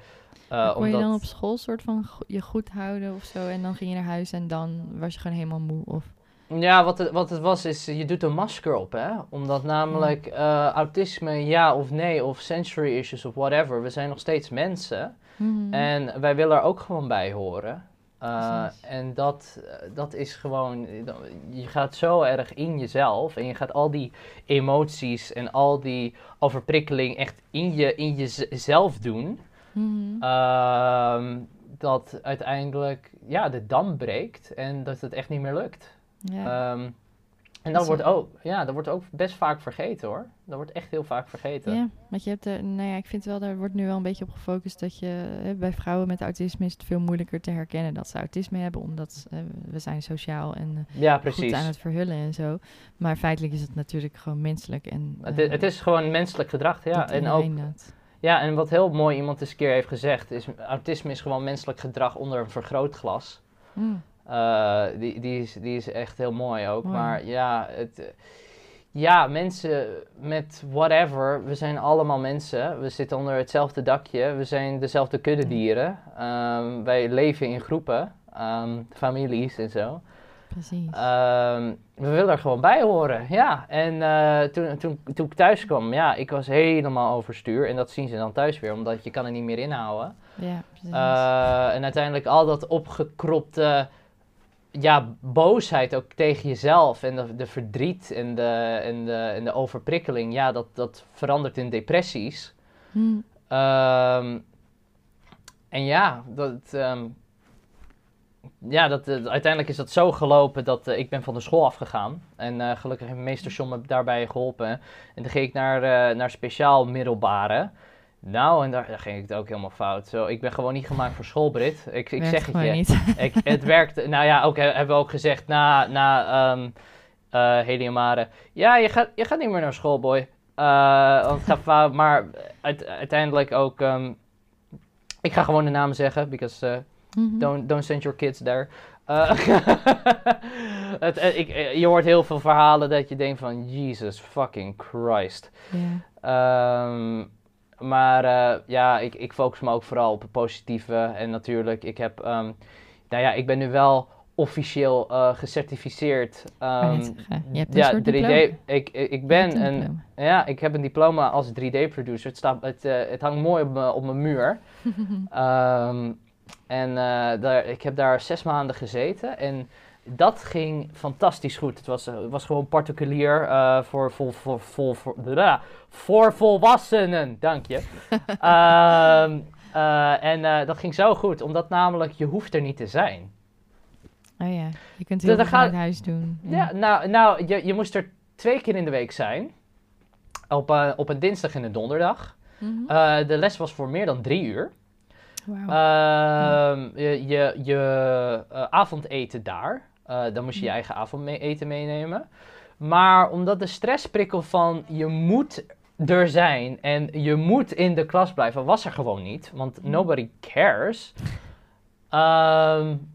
Speaker 1: Uh, kon je dan op school soort van je goed houden of zo? En dan ging je naar huis en dan was je gewoon helemaal moe? Of?
Speaker 2: Ja, wat het, wat het was is, je doet een masker op, hè. Omdat namelijk uh, autisme ja of nee, of sensory issues of whatever, we zijn nog steeds mensen.
Speaker 1: Mhm.
Speaker 2: En wij willen er ook gewoon bij horen. Uh, en dat, dat is gewoon, je gaat zo erg in jezelf en je gaat al die emoties en al die overprikkeling echt in, je, in jezelf doen.
Speaker 1: Mhm.
Speaker 2: Ehm, dat uiteindelijk ja, de dam breekt en dat het echt niet meer lukt.
Speaker 1: Ja.
Speaker 2: Ehm, en dat wordt, ook, ja, dat wordt ook best vaak vergeten hoor. Dat wordt echt heel vaak vergeten.
Speaker 1: Ja, want je hebt er, nou ja, ik vind wel, daar wordt nu wel een beetje op gefocust dat je, bij vrouwen met autisme is het veel moeilijker te herkennen dat ze autisme hebben, omdat uh, we zijn sociaal en uh,
Speaker 2: ja, precies.
Speaker 1: goed aan het verhullen en zo. Maar feitelijk is het natuurlijk gewoon menselijk. En,
Speaker 2: uh, het, is, het, is gewoon menselijk gedrag, ja. En ook, ja, en wat heel mooi iemand eens een keer heeft gezegd, is autisme is gewoon menselijk gedrag onder een vergrootglas.
Speaker 1: Mm.
Speaker 2: Uh, die, die, is, die is echt heel mooi ook. Maar ja, het, ja, mensen met whatever, we zijn allemaal mensen. We zitten onder hetzelfde dakje. We zijn dezelfde kuddedieren. Um, wij leven in groepen, um, families en zo.
Speaker 1: Precies.
Speaker 2: Um, we willen er gewoon bij horen, ja. En uh, toen, toen, toen ik thuis kwam, ja, ik was helemaal overstuur. En dat zien ze dan thuis weer, omdat je kan er niet meer inhouden.
Speaker 1: Ja, precies.
Speaker 2: Uh, en uiteindelijk al dat opgekropte ja, boosheid ook tegen jezelf en de, de verdriet en de, en, de, en de overprikkeling, ja, dat, dat verandert in depressies.
Speaker 1: Hmm.
Speaker 2: Um, en ja, dat, um, ja dat, uh, uiteindelijk is dat zo gelopen dat uh, ik ben van de school afgegaan. En uh, gelukkig heeft meester John me daarbij geholpen. En toen ging ik naar, naar speciaal middelbare. Nou, en daar, daar, ging ik het ook helemaal fout. Zo, ik ben gewoon niet gemaakt voor schoolbrit. Ik, ik zeg het je.
Speaker 1: Niet.
Speaker 2: Ik, het werkt. Nou ja, ook hebben we ook gezegd na, na um, uh, Heliumare. Ja, je gaat, je gaat niet meer naar school, boy. Want het gaat fout. Maar uit, uiteindelijk ook. Um, ik ga gewoon de naam zeggen, because
Speaker 1: mm -hmm.
Speaker 2: don't, don't send your kids there. het, ik, je hoort heel veel verhalen dat je denkt van Jesus fucking Christ.
Speaker 1: Yeah.
Speaker 2: Um, maar uh, ja, ik, ik focus me ook vooral op het positieve. En natuurlijk, ik heb, um, nou ja, ik ben nu wel officieel uh, gecertificeerd. Um,
Speaker 1: je hebt
Speaker 2: ja,
Speaker 1: een
Speaker 2: 3D. Ik, ik ben een, een ja, ik heb een diploma als 3D-producer. Het, staat, het, uh, het hangt mooi op, me, op mijn muur. um, en daar, ik heb daar zes maanden gezeten. En dat ging fantastisch goed. Het was, het was gewoon particulier uh, voor, voor, voor, voor, voor, blah, voor volwassenen. Dank je. um, uh, en dat ging zo goed, omdat namelijk je hoeft er niet te zijn.
Speaker 1: Oh ja, je kunt heel veel vanuit huis doen.
Speaker 2: Ja, ja nou, nou je, je moest er twee keer in de week zijn. Op, op een dinsdag en een donderdag.
Speaker 1: Mm -hmm.
Speaker 2: de les was voor meer dan drie uur.
Speaker 1: Wow.
Speaker 2: Ja. Je, je, je uh, avondeten daar. Uh, dan moest je je eigen avondeten meenemen. Maar omdat de stressprikkel van je moet er zijn en je moet in de klas blijven, was er gewoon niet. Want nobody cares. Um,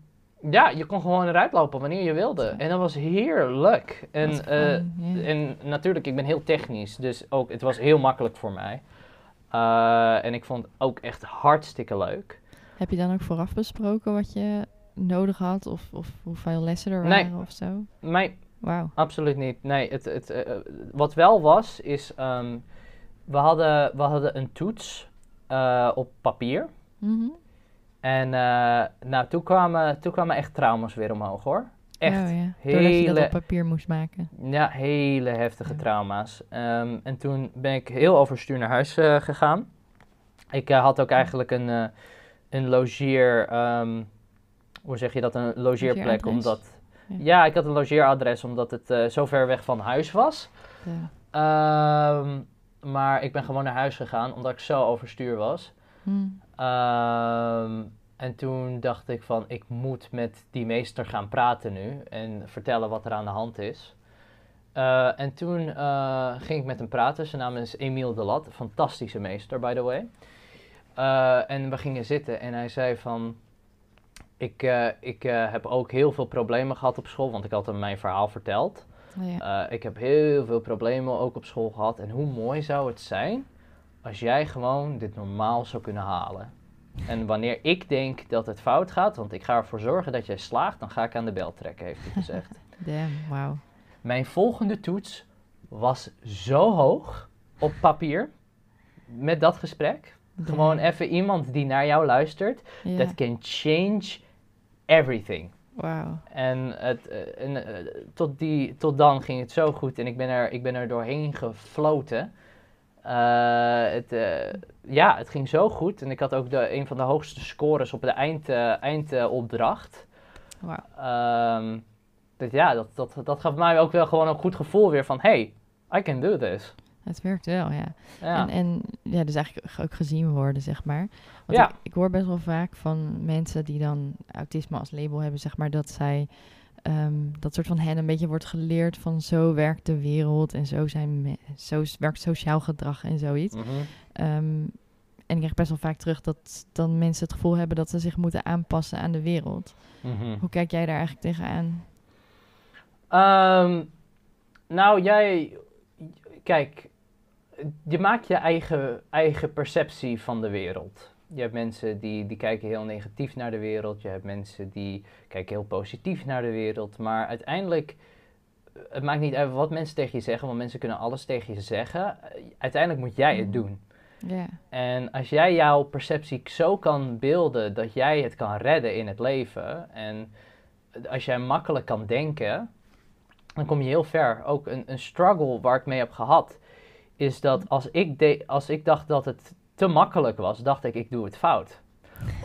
Speaker 2: ja, je kon gewoon eruit lopen wanneer je wilde. En dat was heerlijk. En, yeah. en natuurlijk, ik ben heel technisch. Dus ook, het was heel makkelijk voor mij. Uh, en ik vond het ook echt hartstikke leuk.
Speaker 1: Heb je dan ook vooraf besproken wat je nodig had? Of, of hoeveel lessen er waren
Speaker 2: nee.
Speaker 1: of zo?
Speaker 2: Nee,
Speaker 1: wow.
Speaker 2: absoluut niet. Nee, het, het, uh, wat wel was, is... Um, we, hadden, we hadden een toets uh, op papier.
Speaker 1: Mm -hmm.
Speaker 2: En nou, toen kwamen, toen kwamen echt trauma's weer omhoog, hoor. Echt.
Speaker 1: Oh, ja.
Speaker 2: hele,
Speaker 1: je dat op papier moest maken.
Speaker 2: Ja, hele heftige ja. trauma's. Um, en toen ben ik heel overstuur naar huis uh, gegaan. Ik uh, had ook eigenlijk een, uh, een logeer... Um, hoe zeg je dat? Een logeerplek. Omdat, ja. ja. ik had een logeeradres omdat het zo ver weg van huis was.
Speaker 1: Ja.
Speaker 2: Um, maar ik ben gewoon naar huis gegaan omdat ik zo overstuur was.
Speaker 1: Hmm.
Speaker 2: En toen dacht ik van, ik moet met die meester gaan praten nu en vertellen wat er aan de hand is. Eh, en toen eh, ging ik met hem praten. Zijn naam is Emiel de Lat. Fantastische meester, by the way. Eh, en we gingen zitten en hij zei van... Ik, ik heb ook heel veel problemen gehad op school, want ik had hem mijn verhaal verteld.
Speaker 1: Oh ja.
Speaker 2: Ik heb heel veel problemen ook op school gehad. En hoe mooi zou het zijn als jij gewoon dit normaal zou kunnen halen? En wanneer ik denk dat het fout gaat, want ik ga ervoor zorgen dat jij slaagt, dan ga ik aan de bel trekken, heeft hij gezegd.
Speaker 1: Damn, wauw.
Speaker 2: Mijn volgende toets was zo hoog op papier met dat gesprek. Gewoon even iemand die naar jou luistert. That can change everything.
Speaker 1: Wauw.
Speaker 2: En, het, eh, en eh, tot, die, tot dan ging het zo goed en ik ben er, ik ben er doorheen gefloten. Eh, het, eh, ja, het ging zo goed en ik had ook de, een van de hoogste scores op de eind, eh, eindopdracht.
Speaker 1: Wauw.
Speaker 2: Ehm, dus ja, dat, dat, dat gaf mij ook wel gewoon een goed gevoel weer van, hey, I can do this.
Speaker 1: Het werkt wel, ja.
Speaker 2: Ja.
Speaker 1: En, en ja, dus eigenlijk ook gezien worden, zeg maar. Want
Speaker 2: Ja.
Speaker 1: ik, ik hoor best wel vaak van mensen die dan autisme als label hebben, zeg maar, dat zij ehm, dat soort van hen een beetje wordt geleerd van zo werkt de wereld en zo, zijn zo werkt sociaal gedrag en zoiets.
Speaker 2: Mhm.
Speaker 1: Ehm, en ik krijg best wel vaak terug dat dan mensen het gevoel hebben dat ze zich moeten aanpassen aan de wereld.
Speaker 2: Mhm.
Speaker 1: Hoe kijk jij daar eigenlijk tegenaan?
Speaker 2: Ehm, nou, jij, kijk, je maakt je eigen, eigen perceptie van de wereld. Je hebt mensen die, die kijken heel negatief naar de wereld. Je hebt mensen die kijken heel positief naar de wereld. Maar uiteindelijk, eh, het maakt niet uit wat mensen tegen je zeggen, want mensen kunnen alles tegen je zeggen. Uiteindelijk moet jij het
Speaker 1: Mm.
Speaker 2: doen. En als jij jouw perceptie zo kan beelden dat jij het kan redden in het leven. En als jij makkelijk kan denken, dan kom je heel ver. Ook een, een struggle waar ik mee heb gehad, is dat als ik, de, als ik dacht dat het te makkelijk was, dacht ik, ik doe het fout.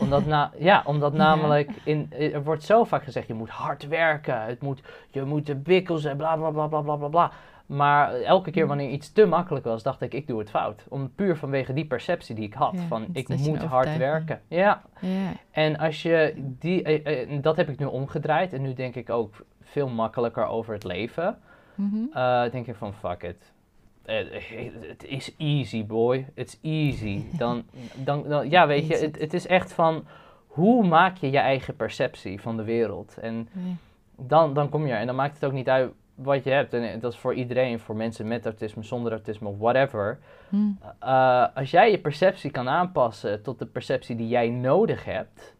Speaker 2: Omdat, na, ja, omdat namelijk, in, er wordt zo vaak gezegd, je moet hard werken, het moet, je moet de bikkels en bla bla bla bla bla bla bla. Maar elke keer wanneer iets te makkelijk was, dacht ik, ik doe het fout. Om, puur vanwege die perceptie die ik had,
Speaker 1: Ja,
Speaker 2: van ik moet hard werken. Ja,
Speaker 1: ja,
Speaker 2: en als je die, eh, eh, dat heb ik nu omgedraaid en nu denk ik ook veel makkelijker over het leven.
Speaker 1: Mhm.
Speaker 2: Eh, denk ik van fuck it. Eh, Het is easy boy, it's easy. Dan, dan, dan, ja weet je, het, is echt van hoe maak je je eigen perceptie van de wereld. En dan, dan kom je er en dan maakt het ook niet uit wat je hebt. En dat is voor iedereen, voor mensen met autisme, zonder autisme, whatever.
Speaker 1: Hm.
Speaker 2: Eh, als jij je perceptie kan aanpassen tot de perceptie die jij nodig hebt,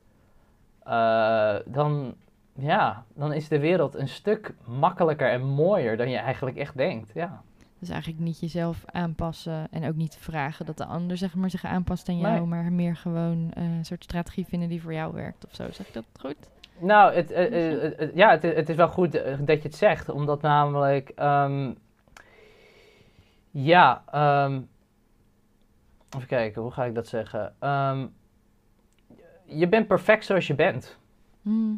Speaker 2: eh, dan, ja, dan is de wereld een stuk makkelijker en mooier dan je eigenlijk echt denkt. Ja,
Speaker 1: Dus eigenlijk niet jezelf aanpassen en ook niet vragen dat de ander zeg maar, zich aanpast aan jou,
Speaker 2: Nee.
Speaker 1: maar meer gewoon eh, een soort strategie vinden die voor jou werkt of zo. Zeg ik dat goed?
Speaker 2: nou, het, eh, eh, ja, het, het is wel goed dat je het zegt, omdat namelijk, ehm, ja, ehm, even kijken, hoe ga ik dat zeggen? Ehm, je bent perfect zoals je bent.
Speaker 1: Hm.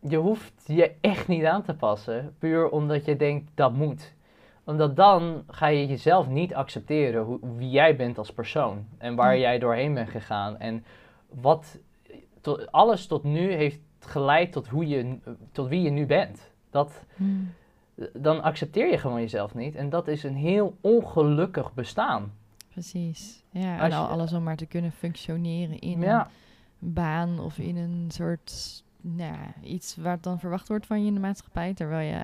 Speaker 2: je hoeft je echt niet aan te passen, puur omdat je denkt dat moet. Omdat dan ga je jezelf niet accepteren hoe, wie jij bent als persoon en waar
Speaker 1: Mm.
Speaker 2: jij doorheen bent gegaan en wat alles tot nu heeft geleid tot, hoe je, tot wie je nu bent. Dat,
Speaker 1: Hm.
Speaker 2: dan accepteer je gewoon jezelf niet en dat is een heel ongelukkig bestaan.
Speaker 1: Precies. Ja, en
Speaker 2: je-
Speaker 1: alles om maar te kunnen functioneren in
Speaker 2: Ja,
Speaker 1: een baan of in een soort nou, ja, iets het dan verwacht wordt van je in de maatschappij. Terwijl je,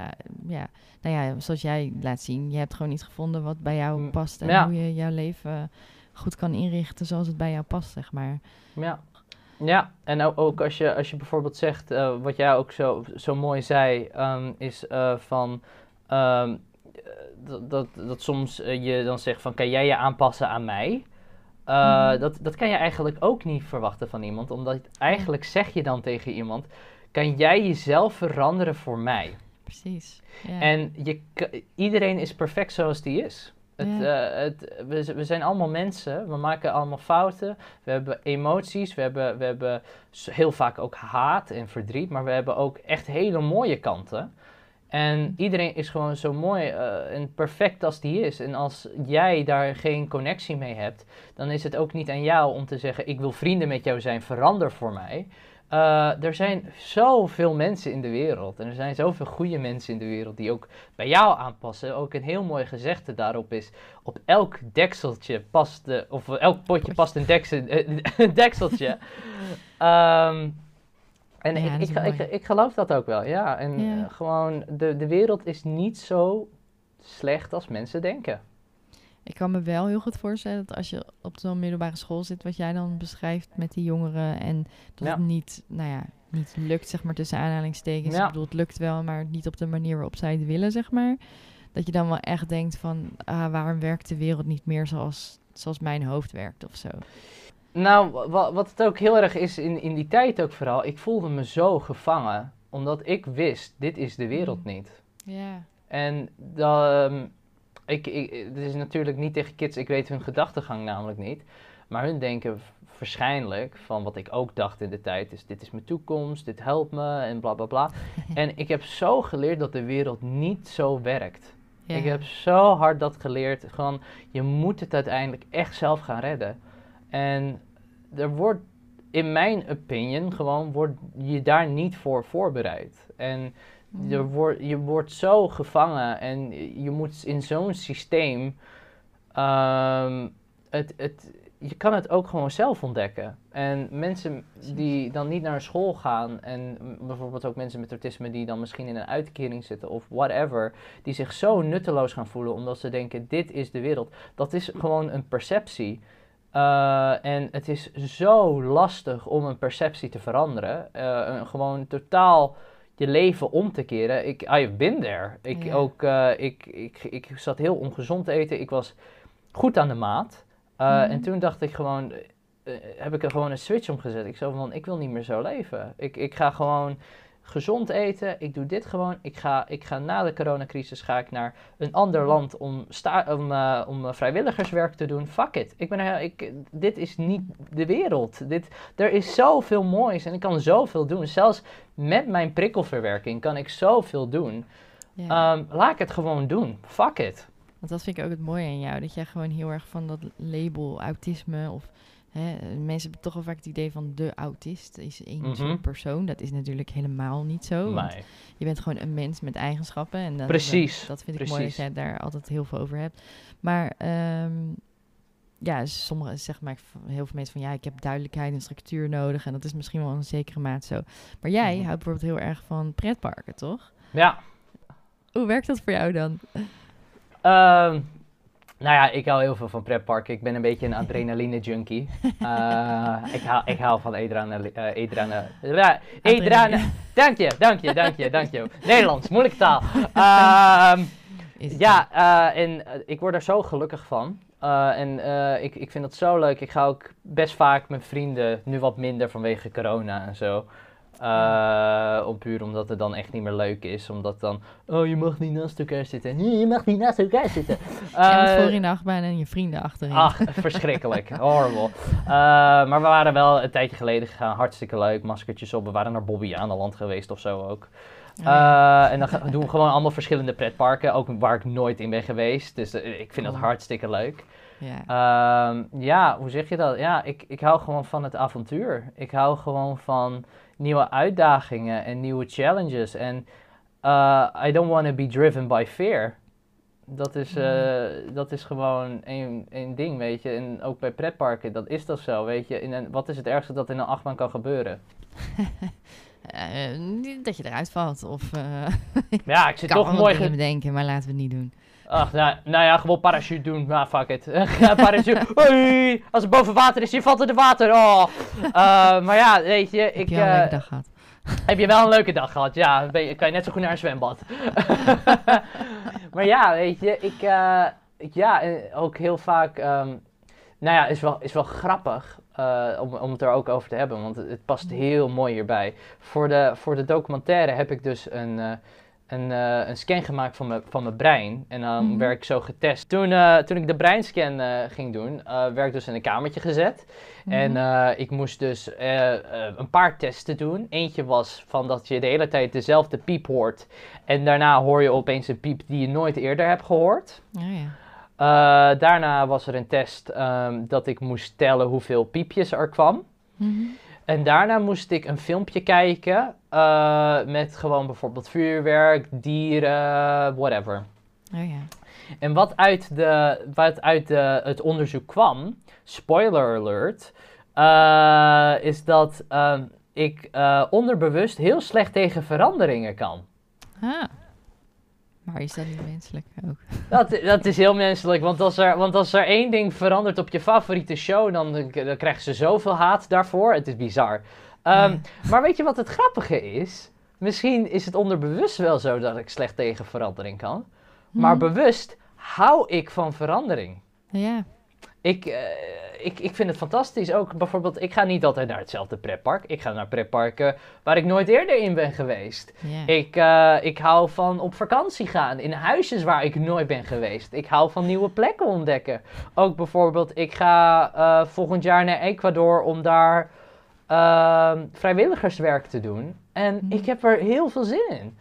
Speaker 1: ja, nou ja, zoals jij laat zien, je hebt gewoon niet gevonden wat bij jou
Speaker 2: Mm,
Speaker 1: past en
Speaker 2: ja.
Speaker 1: hoe je jouw leven goed kan inrichten zoals het bij jou past, zeg maar.
Speaker 2: Ja, ja. en ook, als, je, als je bijvoorbeeld zegt, eh, wat jij ook zo, zo mooi zei, ehm, is eh, van ehm, eh, dat, dat, dat soms eh, je dan zegt van kan jij je aanpassen aan mij? Eh,
Speaker 1: Mhm.
Speaker 2: dat, dat kan je eigenlijk ook niet verwachten van iemand, omdat eigenlijk zeg je dan tegen iemand, kan jij jezelf veranderen voor mij?
Speaker 1: Precies.
Speaker 2: En je, iedereen is perfect zoals die is. Het, eh, het, we, we zijn allemaal mensen, we maken allemaal fouten, we hebben emoties, we hebben, we hebben heel vaak ook haat en verdriet, maar we hebben ook echt hele mooie kanten. En iedereen is gewoon zo mooi eh, en perfect als die is. En als jij daar geen connectie mee hebt, dan is het ook niet aan jou om te zeggen: Ik wil vrienden met jou zijn, verander voor mij. Uh, er zijn zoveel mensen in de wereld. En er zijn zoveel goede mensen in de wereld die ook bij jou aanpassen. Ook een heel mooi gezegde daarop is: op elk dekseltje past de. Of elk potje past een, deksel, een dekseltje. um, en ik, ik, ik, ik, geloof dat ook wel, ja. En ja. gewoon, de, de wereld is niet zo slecht als mensen denken.
Speaker 1: Ik kan me wel heel goed voorstellen dat als je op zo'n middelbare school zit, wat jij dan beschrijft met die jongeren en dat het niet, nou ja, niet lukt, zeg maar tussen aanhalingstekens. Ik bedoel, het lukt wel, maar niet op de manier waarop zij het willen, zeg maar. Dat je dan wel echt denkt van, ah, waarom werkt de wereld niet meer zoals, zoals mijn hoofd werkt of zo.
Speaker 2: Nou, wat, het ook heel erg is in, in die tijd ook vooral, ik voelde me zo gevangen, omdat ik wist, dit is de wereld mm. niet.
Speaker 1: Ja.
Speaker 2: En dan ik, ik, het is natuurlijk niet tegen kids, ik weet hun gedachtegang namelijk niet. Maar hun denken waarschijnlijk van wat ik ook dacht in de tijd is dit is mijn toekomst, dit helpt me en bla bla bla. en ik heb zo geleerd dat de wereld niet zo werkt. Ik heb zo hard dat geleerd. Gewoon, je moet het uiteindelijk echt zelf gaan redden. En er wordt, in mijn opinion, gewoon wordt je daar niet voor voorbereid. En je, mm. wordt, je wordt zo gevangen en je moet in zo'n systeem. Um, het, het, je kan het ook gewoon zelf ontdekken. En mensen die dan niet naar school gaan, en bijvoorbeeld ook mensen met autisme die dan misschien in een uitkering zitten of whatever, die zich zo nutteloos gaan voelen omdat ze denken: dit is de wereld. Dat is gewoon een perceptie. Uh, en het is zo lastig om een perceptie te veranderen. Uh, gewoon totaal je leven om te keren. Ik, I been there. Ik, ook, uh, ik, ik, ik zat heel ongezond te eten. Ik was goed aan de maat. Uh, En toen dacht ik gewoon, heb ik er gewoon een switch omgezet. Ik zo van, ik wil niet meer zo leven. Ik, ik ga gewoon gezond eten. Ik doe dit gewoon. Ik ga, ik ga na de coronacrisis ga ik naar een ander land om, sta, om, uh, om vrijwilligerswerk te doen. Fuck it. Ik ben, ik, dit is niet de wereld. Dit, er is zoveel moois en ik kan zoveel doen. Zelfs met mijn prikkelverwerking kan ik zoveel doen. Ja. Um, laat ik het gewoon doen. Fuck it.
Speaker 1: Want dat vind ik ook het mooie in jou. Dat jij gewoon heel erg van dat label autisme of Hè, mensen hebben toch wel vaak het idee van de autist is één mm persoon. Dat is natuurlijk helemaal niet zo. Nee. Je bent gewoon een mens met eigenschappen. En dat,
Speaker 2: Precies.
Speaker 1: Dat, vind ik mooi dat jij daar altijd heel veel over hebt. Maar um, ja, sommige zeg maar heel veel mensen van ja, ik heb duidelijkheid en structuur nodig. En dat is misschien wel een zekere maat zo. Maar jij mhm. houdt bijvoorbeeld heel erg van pretparken, toch?
Speaker 2: Ja.
Speaker 1: Hoe werkt dat voor jou dan?
Speaker 2: Um, nou ja, ik hou heel veel van pretparken. Ik ben een beetje een adrenaline junkie. Uh, ik, hou, ik hou van edrane, uh, edrane. Dank je, dank je, dank je, dank je. Nederlands, moeilijke taal. Uh, ja, uh, en ik word er zo gelukkig van. en ik, ik vind dat zo leuk. Ik ga ook best vaak met vrienden, nu wat minder vanwege corona en zo. Uh, om puur omdat het dan echt niet meer leuk is. Omdat dan, oh je mag niet naast elkaar zitten. Nee, je mag niet naast elkaar zitten.
Speaker 1: Uh, moet voor in de achtbaan en je vrienden achterin.
Speaker 2: Ach, verschrikkelijk. Horrible. Uh, maar we waren wel een tijdje geleden gegaan. Hartstikke leuk. Maskertjes op. We waren naar Bobby aan de land geweest of zo ook. Uh, en dan doen we gewoon allemaal verschillende pretparken. Ook waar ik nooit in ben geweest. Dus ik vind dat hartstikke leuk. Ja. Uh, ja, hoe zeg je dat? Ja, ik, ik hou gewoon van het avontuur. Ik hou gewoon van nieuwe uitdagingen en nieuwe challenges. En uh, I don't want to be driven by fear. Dat is, uh, dat is gewoon een, een ding, weet je. En ook bij pretparken, dat is dat zo, weet je. In een, wat is het ergste dat in een achtbaan kan gebeuren?
Speaker 1: uh, dat je eruit valt. Of,
Speaker 2: ja, ik zit toch mooi...
Speaker 1: te bedenken, maar laten we het niet doen.
Speaker 2: Ach, nou, nou ja, gewoon parachute doen. Nou, fuck it. parachute. Als het boven water is, je valt in het water. Oh. Uh, maar ja, weet je. Ik,
Speaker 1: heb je wel een leuke dag gehad?
Speaker 2: Heb je wel een leuke dag gehad? Ja, ben je, kan je net zo goed naar een zwembad. maar ja, weet je, ik, uh, ja, ook heel vaak, um, nou ja, is wel, is wel grappig uh, om, om het er ook over te hebben, want het, het, past heel mooi hierbij. Voor de, voor de documentaire heb ik dus een, een, uh, een scan gemaakt van, van mijn brein. En dan mm werd ik zo getest. Toen, uh, toen ik de breinscan uh, ging doen, werd ik dus in een kamertje gezet. Mhm. En ik moest dus een paar testen doen. Eentje was van dat je de hele tijd dezelfde piep hoort. En daarna hoor je opeens een piep die je nooit eerder hebt gehoord.
Speaker 1: Oh, ja.
Speaker 2: daarna was er een test um, dat ik moest tellen hoeveel piepjes er kwam.
Speaker 1: Mm
Speaker 2: En daarna moest ik een filmpje kijken eh, met gewoon bijvoorbeeld vuurwerk, dieren, whatever.
Speaker 1: Oh ja.
Speaker 2: En wat uit, de, wat uit de, het onderzoek kwam, spoiler alert, eh, is dat ehm, ik eh, onderbewust heel slecht tegen veranderingen kan.
Speaker 1: Ah. Maar is dat niet menselijk ook?
Speaker 2: Dat, dat is heel menselijk, want als, er, want als er één ding verandert op je favoriete show, dan, dan krijgen ze zoveel haat daarvoor. Het is bizar. Ehm,
Speaker 1: Ja.
Speaker 2: Maar weet je wat het grappige is? Misschien is het onderbewust wel zo dat ik slecht tegen verandering kan. Maar
Speaker 1: Hm.
Speaker 2: bewust hou ik van verandering.
Speaker 1: Ja.
Speaker 2: Ik, eh, ik, ik vind het fantastisch. Ook bijvoorbeeld, ik ga niet altijd naar hetzelfde pretpark. Ik ga naar pretparken waar ik nooit eerder in ben geweest. Ik, eh, ik hou van op vakantie gaan in huisjes waar ik nooit ben geweest. Ik hou van nieuwe plekken ontdekken. Ook bijvoorbeeld, ik ga eh, volgend jaar naar Ecuador om daar ehm, vrijwilligerswerk te doen. En
Speaker 1: Mhm.
Speaker 2: ik heb er heel veel zin in.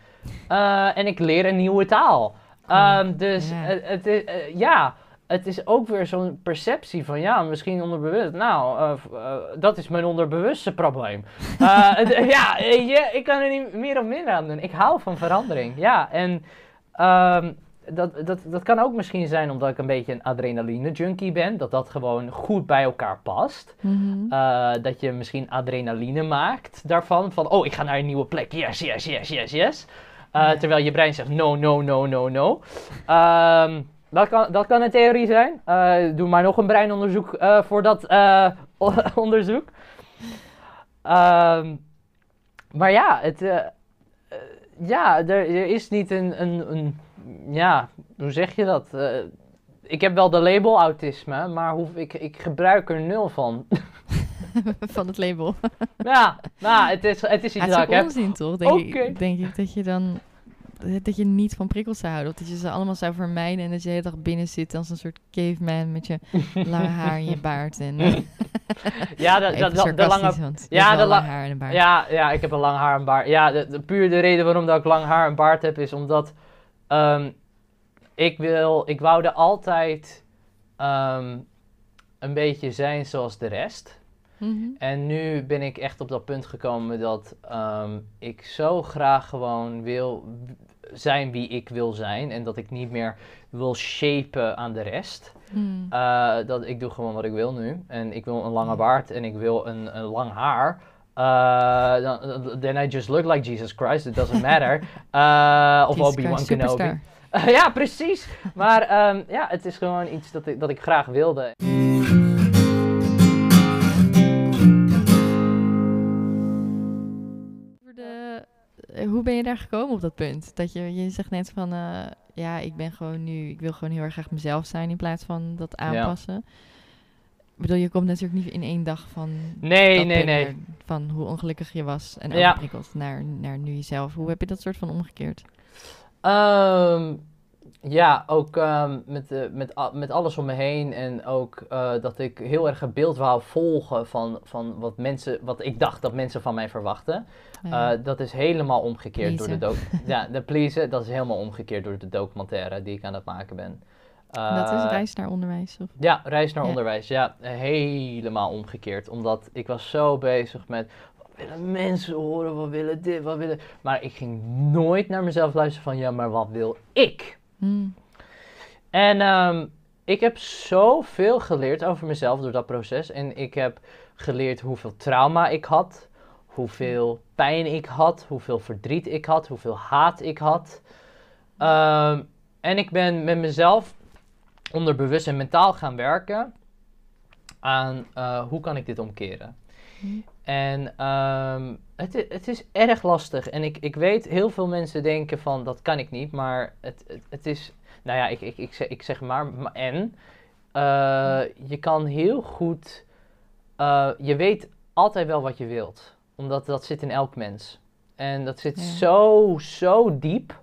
Speaker 2: En ik leer een nieuwe taal. Ehm, dus
Speaker 1: Ja.
Speaker 2: het, is, ja, het is ook weer zo'n perceptie van ja, misschien onderbewust. Nou, eh, eh, dat is mijn onderbewuste probleem. Eh, ja, je, ik kan er niet meer of minder aan doen. Ik hou van verandering. Ja, en ehm, dat, dat, dat kan ook misschien zijn omdat ik een beetje een adrenaline junkie ben. Dat dat gewoon goed bij elkaar past.
Speaker 1: Mhm.
Speaker 2: Dat je misschien adrenaline maakt daarvan. Van, oh, ik ga naar een nieuwe plek. Yes, yes, yes, yes, yes.
Speaker 1: Ja.
Speaker 2: Terwijl je brein zegt, no, no, no, no, no. Ehm, dat, kan, dat kan een theorie zijn. Eh, doe maar nog een breinonderzoek eh, voor dat eh, onderzoek. Ehm, maar ja, het, ja er, er is niet een, een, een... Ja, hoe zeg je dat? Ik heb wel de label autisme, maar hoe, ik, ik gebruik er nul van.
Speaker 1: van het label.
Speaker 2: Ja, nou, het is, het is iets dat ik heb.
Speaker 1: onzin, toch? Denk, ik, denk ik dat je dan... Dat je niet van prikkels zou houden. Of dat je ze allemaal zou vermijden. En dat je de hele dag binnen zit als een soort caveman met je lange haar en je baard. En, eh,
Speaker 2: Ja, de,
Speaker 1: even
Speaker 2: de, de, de lange... ja, de la-
Speaker 1: lang haar en een baard.
Speaker 2: Ja, ja, ik heb een lang haar en baard. Ja, de, de- puur de reden waarom dat ik lang haar en baard heb is omdat ehm, ik wil, ik wou er altijd ehm, een beetje zijn zoals de rest.
Speaker 1: Mhm.
Speaker 2: En nu ben ik echt op dat punt gekomen dat ehm, ik zo graag gewoon wil zijn wie ik wil zijn. En dat ik niet meer wil shapen aan de rest.
Speaker 1: Hmm.
Speaker 2: Eh, dat ik doe gewoon wat ik wil nu. En ik wil een lange baard en ik wil een, een lang haar. Dan- then I just look like Jesus Christ. It doesn't matter. Eh, of Obi-Wan Kenobi. Ja, precies. Maar ehm, ja, het is gewoon iets dat ik, dat ik graag wilde.
Speaker 1: Hoe ben je daar gekomen op dat punt? Dat je, je zegt net van, eh, ja, ik ben gewoon nu, ik wil gewoon heel erg graag mezelf zijn in plaats van dat aanpassen. Ik bedoel, je komt natuurlijk niet in één dag van,
Speaker 2: Nee, nee, nee.
Speaker 1: van hoe ongelukkig je was en
Speaker 2: Ja.
Speaker 1: overprikkeld naar, naar nu jezelf. Hoe heb je dat soort van omgekeerd?
Speaker 2: Ehm, ja, ook ehm, met, eh, met, met alles om me heen. En ook eh, dat ik heel erg een beeld wou volgen van, van wat, mensen, wat ik dacht dat mensen van mij verwachten.
Speaker 1: Eh,
Speaker 2: dat is helemaal omgekeerd door de ja, de pleasen, dat is helemaal omgekeerd door de documentaire die ik aan het maken ben.
Speaker 1: dat is reis naar onderwijs. Of?
Speaker 2: Ja, reis naar
Speaker 1: Ja.
Speaker 2: onderwijs. Ja, helemaal omgekeerd. Omdat ik was zo bezig met. Wat willen mensen horen? Wat willen dit? Wat willen. Maar ik ging nooit naar mezelf luisteren van. Ja, maar wat wil ik?
Speaker 1: Hmm.
Speaker 2: En ehm, ik heb zoveel geleerd over mezelf door dat proces. En ik heb geleerd hoeveel trauma ik had. Hoeveel pijn ik had. Hoeveel verdriet ik had. Hoeveel haat ik had. Ehm, en ik ben met mezelf onderbewust en mentaal gaan werken. Aan eh, hoe kan ik dit omkeren.
Speaker 1: Hmm.
Speaker 2: En ehm, het, het is erg lastig. En ik, ik weet, heel veel mensen denken van dat kan ik niet. Maar het, het, het is, nou ja, ik, ik, ik, zeg, ik zeg maar, ma- en eh, je kan heel goed, eh, je weet altijd wel wat je wilt. Omdat dat zit in elk mens. En dat zit
Speaker 1: Ja.
Speaker 2: zo, zo diep.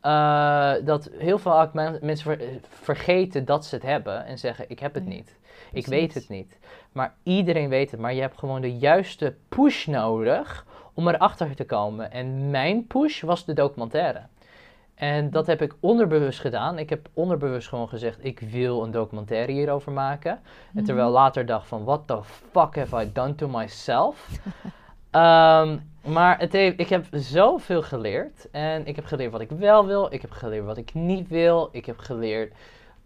Speaker 2: eh, dat heel veel men- mensen ver- vergeten dat ze het hebben en zeggen: Ik heb het niet. Ik weet het niet. Maar iedereen weet het. Maar je hebt gewoon de juiste push nodig om erachter te komen. En mijn push was de documentaire. En dat heb ik onderbewust gedaan. Ik heb onderbewust gewoon gezegd, ik wil een documentaire hierover maken. En terwijl
Speaker 1: Mhm.
Speaker 2: later dacht van, what the fuck have I done to myself? Ehm, maar het heeft, ik heb zoveel geleerd. En ik heb geleerd wat ik wel wil. Ik heb geleerd wat ik niet wil. Ik heb geleerd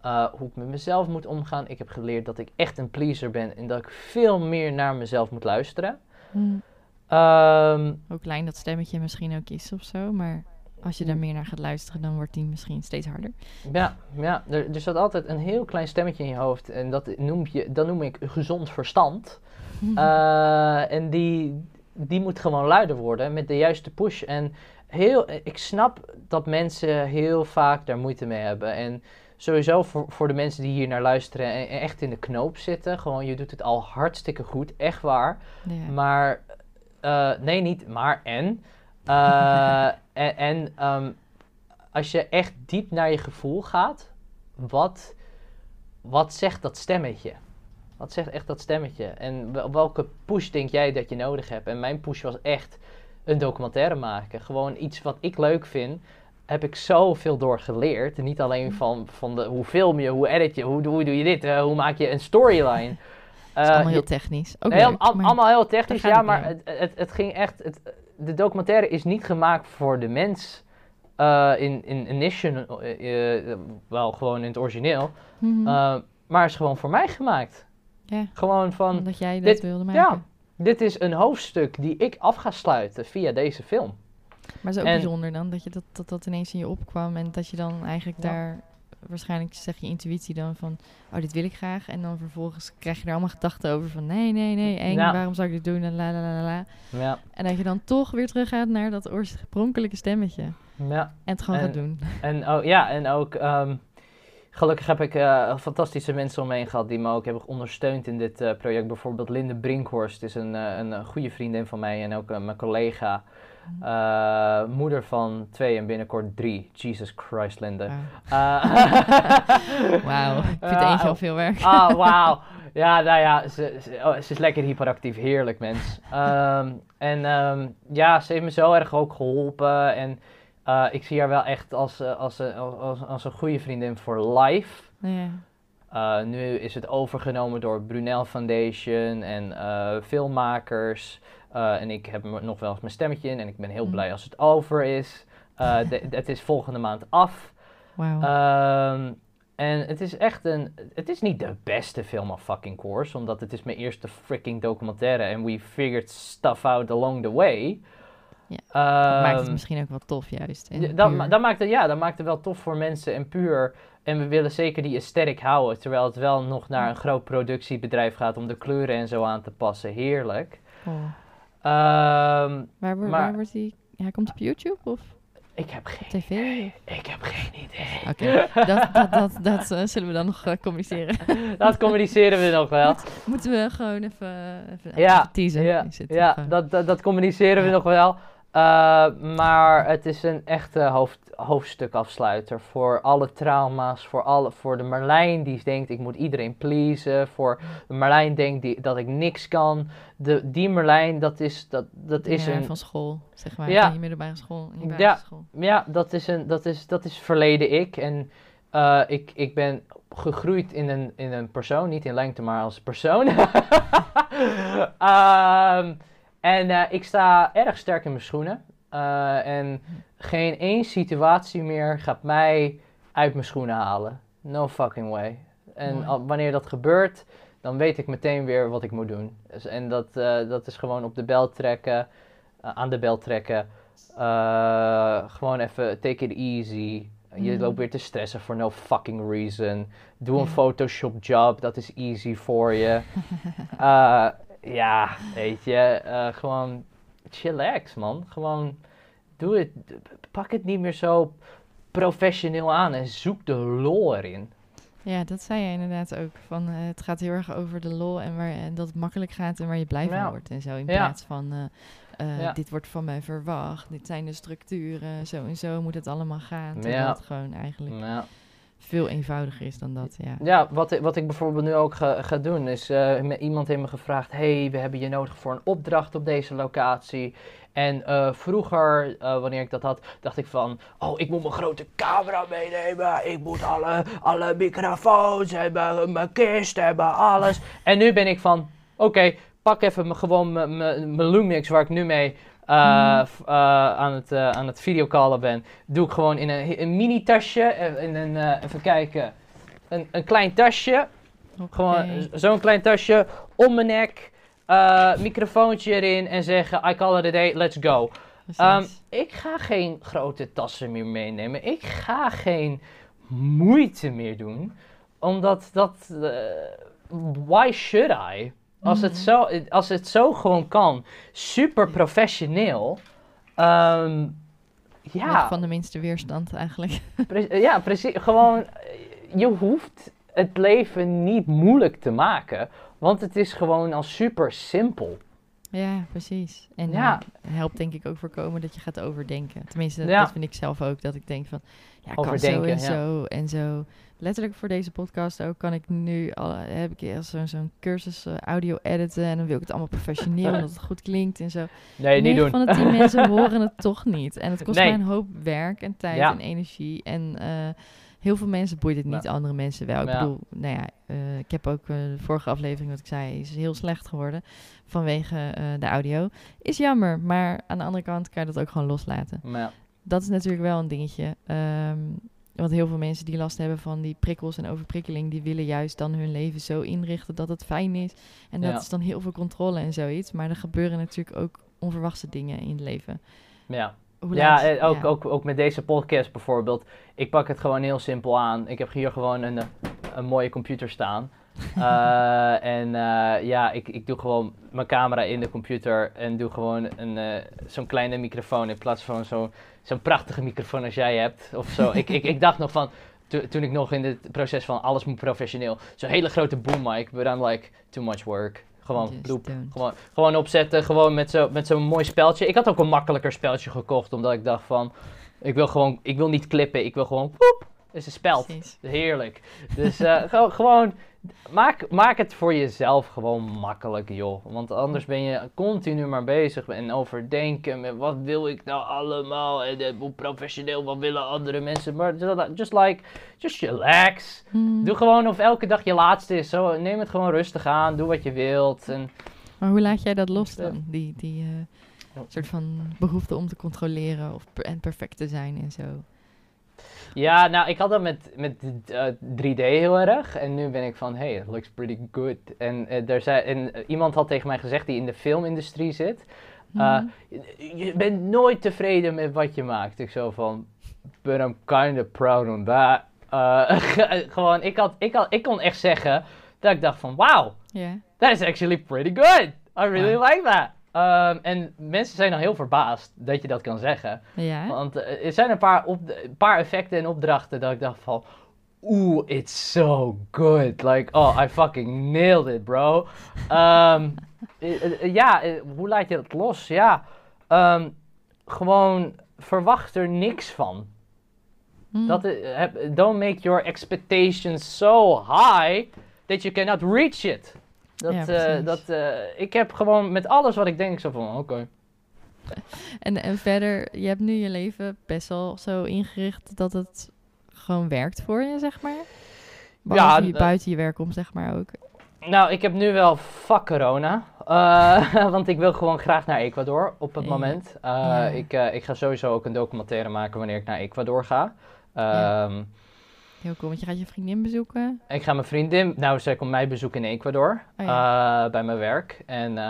Speaker 2: eh, hoe ik met mezelf moet omgaan. Ik heb geleerd dat ik echt een pleaser ben. En dat ik veel meer naar mezelf moet luisteren.
Speaker 1: Mm.
Speaker 2: Ehm,
Speaker 1: Hoe klein dat stemmetje misschien ook is of zo. Maar als je daar
Speaker 2: Mm.
Speaker 1: meer naar gaat luisteren, dan wordt die misschien steeds harder.
Speaker 2: Ja, ja er, er zat altijd een heel klein stemmetje in je hoofd. En dat noem, je, dat noem ik gezond verstand. Eh, en die, die moet gewoon luider worden met de juiste push. En heel, ik snap dat mensen heel vaak daar moeite mee hebben. En sowieso voor, voor de mensen die hier naar luisteren en, en echt in de knoop zitten. Gewoon, je doet het al hartstikke goed, echt waar.
Speaker 1: Ja.
Speaker 2: Maar, eh, nee, niet maar en. Eh, en ehm, als je echt diep naar je gevoel gaat, wat, wat zegt dat stemmetje? Wat zegt echt dat stemmetje? En wel- welke push denk jij dat je nodig hebt? En mijn push was echt een documentaire maken. Gewoon iets wat ik leuk vind. Heb ik zoveel door geleerd. Niet alleen van, van de, hoe film je, hoe edit je, hoe, hoe doe je dit, eh, hoe maak je een storyline.
Speaker 1: Het is
Speaker 2: Eh,
Speaker 1: allemaal heel technisch. Ook
Speaker 2: Nee,
Speaker 1: leuk,
Speaker 2: al-
Speaker 1: maar-
Speaker 2: allemaal heel technisch, ja, maar het, het, het ging echt. Het, de documentaire is niet gemaakt voor de mens eh, in, in eh, eh, wel gewoon in het origineel, eh, maar is gewoon voor mij gemaakt.
Speaker 1: ja,
Speaker 2: Gewoon van,
Speaker 1: omdat jij dat
Speaker 2: dit-
Speaker 1: wilde maken.
Speaker 2: ja, dit is een hoofdstuk die ik af ga sluiten via deze film.
Speaker 1: Maar het is ook
Speaker 2: En-
Speaker 1: bijzonder dan dat, je dat, dat dat ineens in je opkwam en dat je dan eigenlijk
Speaker 2: Ja.
Speaker 1: daar waarschijnlijk zeg je intuïtie dan van oh dit wil ik graag en dan vervolgens krijg je er allemaal gedachten over van nee nee nee eng
Speaker 2: Ja.
Speaker 1: waarom zou ik dit doen en la la la la
Speaker 2: Ja,
Speaker 1: en dat je dan toch weer terug gaat naar dat oorspronkelijke stemmetje
Speaker 2: ja.
Speaker 1: en het gewoon
Speaker 2: En-
Speaker 1: gaat doen.
Speaker 2: En, oh, ja, en ook, ehm, gelukkig heb ik eh, fantastische mensen om me heen gehad die me ook hebben ondersteund in dit eh, project. Bijvoorbeeld Linde Brinkhorst is een, eh, een, goede vriendin van mij en ook mijn collega. Eh, moeder van twee en binnenkort drie. Jesus Christ, Linde.
Speaker 1: Wauw.
Speaker 2: Eh,
Speaker 1: Wauw, ik vind
Speaker 2: eh,
Speaker 1: eentje al veel werk.
Speaker 2: Ah, wauw. Ja, nou ja, ze, ze, oh, ze is lekker hyperactief. Heerlijk, mens. Ehm, en ehm, ja, ze heeft me zo erg ook geholpen. En eh, ik zie haar wel echt als, eh, als, eh, als, als, als een goede vriendin voor life.
Speaker 1: Ja.
Speaker 2: Eh, nu is het overgenomen door Brunel Foundation en eh, filmmakers. Eh, en ik heb nog wel eens mijn stemmetje in. En ik ben heel
Speaker 1: Mm.
Speaker 2: blij als het over is. De- het is volgende maand af.
Speaker 1: Wauw.
Speaker 2: Ehm, en het is echt een. Het is niet de beste film of fucking course, omdat het is mijn eerste freaking documentaire en we figured stuff out along the way.
Speaker 1: Ja,
Speaker 2: Ehm,
Speaker 1: maakt het misschien ook wel tof juist. en
Speaker 2: dat, ma- dat maakt het, ja, dat maakt het wel tof voor mensen en puur. En we willen zeker die aesthetic houden, terwijl het wel nog naar een groot productiebedrijf gaat om de kleuren en zo aan te passen. Heerlijk.
Speaker 1: Oh.
Speaker 2: Ehm,
Speaker 1: Waar, wo-
Speaker 2: Maar-
Speaker 1: waar wordt die? Hij komt op YouTube of
Speaker 2: ik heb geen
Speaker 1: tv? of-
Speaker 2: Ik heb geen idee.
Speaker 1: Oké, dat, dat, dat, dat eh, zullen we dan nog eh, communiceren.
Speaker 2: Dat communiceren we nog wel.
Speaker 1: Moeten we gewoon even, even,
Speaker 2: Ja,
Speaker 1: teasen.
Speaker 2: Ja, ja dat, dat, dat communiceren we nog wel. Eh, maar het is een echte hoofd, hoofdstukafsluiter voor alle trauma's, voor, alle, voor de Marlijn die denkt ik moet iedereen pleasen, voor de Marlijn denkt die, dat ik niks kan. De, die Marlijn, dat is, dat, dat is
Speaker 1: Ja,
Speaker 2: een,
Speaker 1: van school, zeg maar.
Speaker 2: Ja.
Speaker 1: In je middelbare school. In je
Speaker 2: Ja.
Speaker 1: basisschool.
Speaker 2: ja, dat is, een, dat is, dat is verleden ik. En eh, ik, ik ben gegroeid in een, in een persoon, niet in lengte, maar als persoon. Ehm, en eh, ik sta erg sterk in mijn schoenen. Eh, en geen één situatie meer gaat mij uit mijn schoenen halen. No fucking way. En al- wanneer dat gebeurt, dan weet ik meteen weer wat ik moet doen. Dus, en dat, eh, dat is gewoon op de bel trekken, eh, aan de bel trekken. Gewoon even take it easy. Je
Speaker 1: Mhm.
Speaker 2: loopt weer te stressen for no fucking reason. Doe een. Photoshop job, dat is easy voor je. Ja, weet je, gewoon chillax man. Gewoon doe het, pak het niet meer zo professioneel aan en zoek de lol erin.
Speaker 1: Ja, dat zei je inderdaad ook. Van, eh, het gaat heel erg over de lol en, waar, en dat het makkelijk gaat en waar je blij van
Speaker 2: Ja.
Speaker 1: wordt. En zo in
Speaker 2: Ja.
Speaker 1: plaats van, eh, eh,
Speaker 2: Ja.
Speaker 1: dit wordt van mij verwacht. Dit zijn de structuren, zo en zo moet het allemaal gaan.
Speaker 2: Ja.
Speaker 1: het gewoon eigenlijk
Speaker 2: Ja,
Speaker 1: veel eenvoudiger is dan dat. Ja,
Speaker 2: Ja, wat, wat ik bijvoorbeeld nu ook ga, doen is, eh, iemand heeft me gevraagd, hey, we hebben je nodig voor een opdracht op deze locatie. En eh, vroeger, eh, wanneer ik dat had, dacht ik van, oh, ik moet mijn grote camera meenemen, ik moet alle, alle microfoons hebben, mijn kist hebben, alles. En nu ben ik van, oké, pak even gewoon mijn Lumix waar ik nu mee eh, f- eh, aan, het, eh, aan het videocallen ben. Doe ik gewoon in een, een mini tasje, in een, even kijken, een, een klein tasje. Gewoon zo'n klein tasje om mijn nek, microfoontje erin en zeggen I call it a day, let's go. Ehm, ik ga geen grote tassen meer meenemen. Ik ga geen moeite meer doen. Omdat dat... why should I? Als, het
Speaker 1: Mhm.
Speaker 2: zo, als het zo gewoon kan, super professioneel. ehm,
Speaker 1: Weg
Speaker 2: ja,
Speaker 1: van de minste weerstand eigenlijk.
Speaker 2: Pre- ja, precies. Gewoon, je hoeft het leven niet moeilijk te maken. Want het is gewoon al super simpel.
Speaker 1: Ja, precies. En
Speaker 2: Ja.
Speaker 1: helpt denk ik ook voorkomen dat je gaat overdenken. Tenminste,
Speaker 2: Ja.
Speaker 1: dat vind ik zelf ook. Dat ik denk van, ja, kan zo en
Speaker 2: ja.
Speaker 1: zo en zo. Letterlijk voor deze podcast ook kan ik nu, al, heb ik eerst zo'n zo'n cursus eh, audio editen. En dan wil ik het allemaal professioneel en dat het goed klinkt en zo.
Speaker 2: Nee, niet doen.
Speaker 1: van de tien mensen horen het toch niet. En het kost
Speaker 2: Nee.
Speaker 1: mij een hoop werk en tijd
Speaker 2: Ja.
Speaker 1: en energie. En eh, heel veel mensen boeit het niet,
Speaker 2: Ja.
Speaker 1: andere mensen wel. Ik
Speaker 2: Ja.
Speaker 1: bedoel, nou ja, eh, ik heb ook de vorige aflevering, wat ik zei, is heel slecht geworden vanwege de audio. Is jammer, maar aan de andere kant kan je dat ook gewoon loslaten. Dat is natuurlijk wel een dingetje. ehm, want heel veel mensen die last hebben van die prikkels en overprikkeling, die willen juist dan hun leven zo inrichten dat het fijn is. En dat
Speaker 2: Ja.
Speaker 1: is dan heel veel controle en zoiets. Maar er gebeuren natuurlijk ook onverwachte dingen in het leven.
Speaker 2: ja.
Speaker 1: Hoe
Speaker 2: Ja,
Speaker 1: laat-
Speaker 2: eh, ook,
Speaker 1: ja.
Speaker 2: Ook, ook met deze podcast bijvoorbeeld. Ik pak het gewoon heel simpel aan. Ik heb hier gewoon een, een mooie computer staan. Eh, en eh, ja, ik, ik doe gewoon mijn camera in de computer en doe gewoon een, zo'n kleine microfoon in plaats van zo'n zo'n prachtige microfoon als jij hebt. Of zo. ik, ik, ik dacht nog van, to- toen ik nog in het proces van alles moet professioneel, zo'n hele grote boom mic, but I'm like, too much work. Gewoon, bloep. Gewoon, gewoon opzetten, gewoon met zo'n met zo'n mooi speltje. Ik had ook een makkelijker speltje gekocht, omdat ik dacht van, ik wil gewoon, ik wil niet klippen, ik wil gewoon, poep, is een speld. Heerlijk. Dus eh, gewoon, gewoon maak, maak het voor jezelf gewoon makkelijk, joh. Want anders ben je continu maar bezig en overdenken met wat wil ik nou allemaal en eh, hoe professioneel, wat willen andere mensen. Maar just- like, just relax.
Speaker 1: Hmm.
Speaker 2: Doe gewoon of elke dag je laatste is. Zo, neem het gewoon rustig aan, doe wat je wilt. En,
Speaker 1: Maar hoe laat jij dat los dan? Die, die eh, soort van behoefte om te controleren of per- en perfect te zijn en zo.
Speaker 2: Ja, nou, ik had dat met, met eh, 3D heel erg. En nu ben ik van, hey, it looks pretty good. En, eh, er zei, en eh, iemand had tegen mij gezegd die in de filmindustrie zit. Eh,
Speaker 1: Hmm.
Speaker 2: je, je bent nooit tevreden met wat je maakt. Ik zo van, but I'm kind of proud on that. Eh, gewoon, ik, had, ik, had, ik kon echt zeggen dat ik dacht van, wow, that is actually pretty good. I really like that. Ehm, en mensen zijn dan heel verbaasd dat je dat kan zeggen.
Speaker 1: Ja.
Speaker 2: Want eh, er zijn een paar, op, een paar effecten en opdrachten dat ik dacht van... Oeh, it's so good. Like, oh, I fucking nailed it, bro. Ehm, eh, eh, ja, hoe laat je dat los? Ja, ehm, gewoon verwacht er niks van.
Speaker 1: Hmm.
Speaker 2: Dat, don't make your expectations so high that you cannot reach it. Dat,
Speaker 1: Ja,
Speaker 2: eh, dat, eh, ik heb gewoon met alles wat ik denk zo van, oké.
Speaker 1: En, en verder, je hebt nu je leven best wel zo ingericht dat het gewoon werkt voor je, zeg maar. Behalve je,
Speaker 2: d-
Speaker 1: buiten je werk om, zeg maar ook.
Speaker 2: Nou, ik heb nu wel fuck corona. Eh, want ik wil gewoon graag naar Ecuador op het
Speaker 1: Ja.
Speaker 2: moment.
Speaker 1: Ja.
Speaker 2: ik, ik ga sowieso ook een documentaire maken wanneer ik naar Ecuador ga.
Speaker 1: Ja. Heel cool, want je gaat je vriendin bezoeken.
Speaker 2: Ik ga mijn vriendin, nou zij komt mij bezoeken in Ecuador,
Speaker 1: Oh
Speaker 2: eh, bij mijn werk. En eh,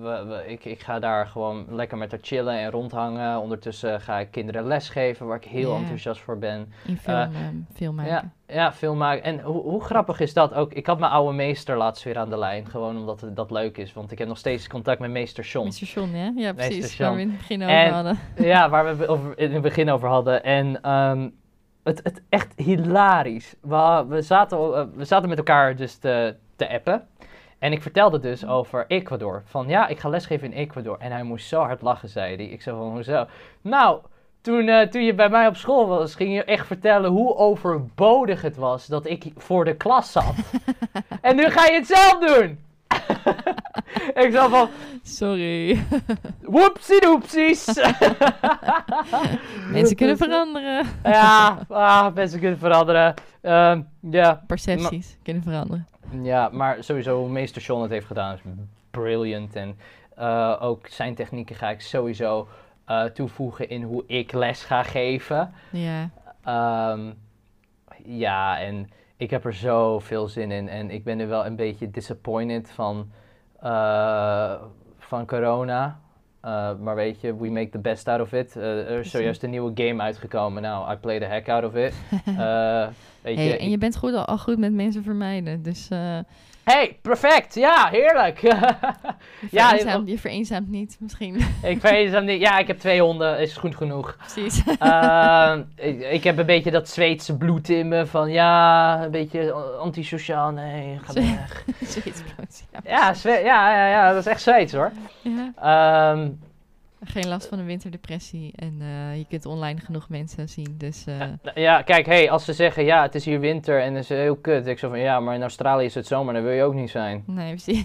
Speaker 2: we, we- ik, ik ga daar gewoon lekker met haar chillen en rondhangen. Ondertussen ga ik kinderen lesgeven, waar ik heel enthousiast voor ben.
Speaker 1: In film,
Speaker 2: Eh,
Speaker 1: film maken.
Speaker 2: Ja, ja, film maken. En hoe, hoe grappig is dat ook? Ik had mijn oude meester laatst weer aan de lijn, gewoon omdat het, dat leuk is. Want ik heb nog steeds contact met meester John.
Speaker 1: Mr. John, ja? Ja, precies. Waar we in het begin over
Speaker 2: En-
Speaker 1: hadden.
Speaker 2: Ja, waar we over, in het begin over hadden. En ehm, het, het echt hilarisch. We, we, zaten, eh, we zaten met elkaar dus te, te appen. En ik vertelde dus over Ecuador. Van ja, ik ga lesgeven in Ecuador. En hij moest zo hard lachen, zei hij. Ik zei van, hoezo? Nou, toen, eh, toen je bij mij op school was, ging je echt vertellen hoe overbodig het was dat ik voor de klas zat. en nu ga je het zelf doen! ik zat van,
Speaker 1: Sorry.
Speaker 2: whoopsie doepsies!
Speaker 1: Mensen kunnen veranderen.
Speaker 2: ja, ah, mensen kunnen veranderen. Ehm, ja,
Speaker 1: Percepties kunnen veranderen.
Speaker 2: Ja, maar sowieso hoe meester Sean het heeft gedaan is brilliant. En eh, ook zijn technieken ga ik sowieso eh, toevoegen in hoe ik les ga geven.
Speaker 1: Ja.
Speaker 2: Ehm, ja, en ik heb er zoveel zin in. En ik ben nu wel een beetje disappointed van, eh, van corona. Uh, maar weet je, we make the best out of it. Uh, er is zojuist een nieuwe game uitgekomen. Nou, I play the heck out of it.
Speaker 1: Hey, en je bent goed, al, al goed met mensen vermijden. Dus
Speaker 2: Hey, perfect! Ja, heerlijk!
Speaker 1: je, je vereenzaamt niet, misschien.
Speaker 2: ik het niet. Ja, ik heb twee honden. Is goed genoeg.
Speaker 1: Precies.
Speaker 2: Ehm, ik, ik heb een beetje dat Zweedse bloed in me. Van ja, een beetje antisociaal. Nee, ga weg.
Speaker 1: Ja.
Speaker 2: Ja, Zwe- ja, ja, ja, dat is echt Zweeds hoor.
Speaker 1: Ja.
Speaker 2: Ehm,
Speaker 1: Geen last van een winterdepressie. En eh, je kunt online genoeg mensen zien. Dus eh,
Speaker 2: ja, kijk, hey, als ze zeggen ja, het is hier winter en het is heel kut. Ik zo van ja, maar in Australië is het zomer, dan wil je ook niet zijn.
Speaker 1: nee, precies.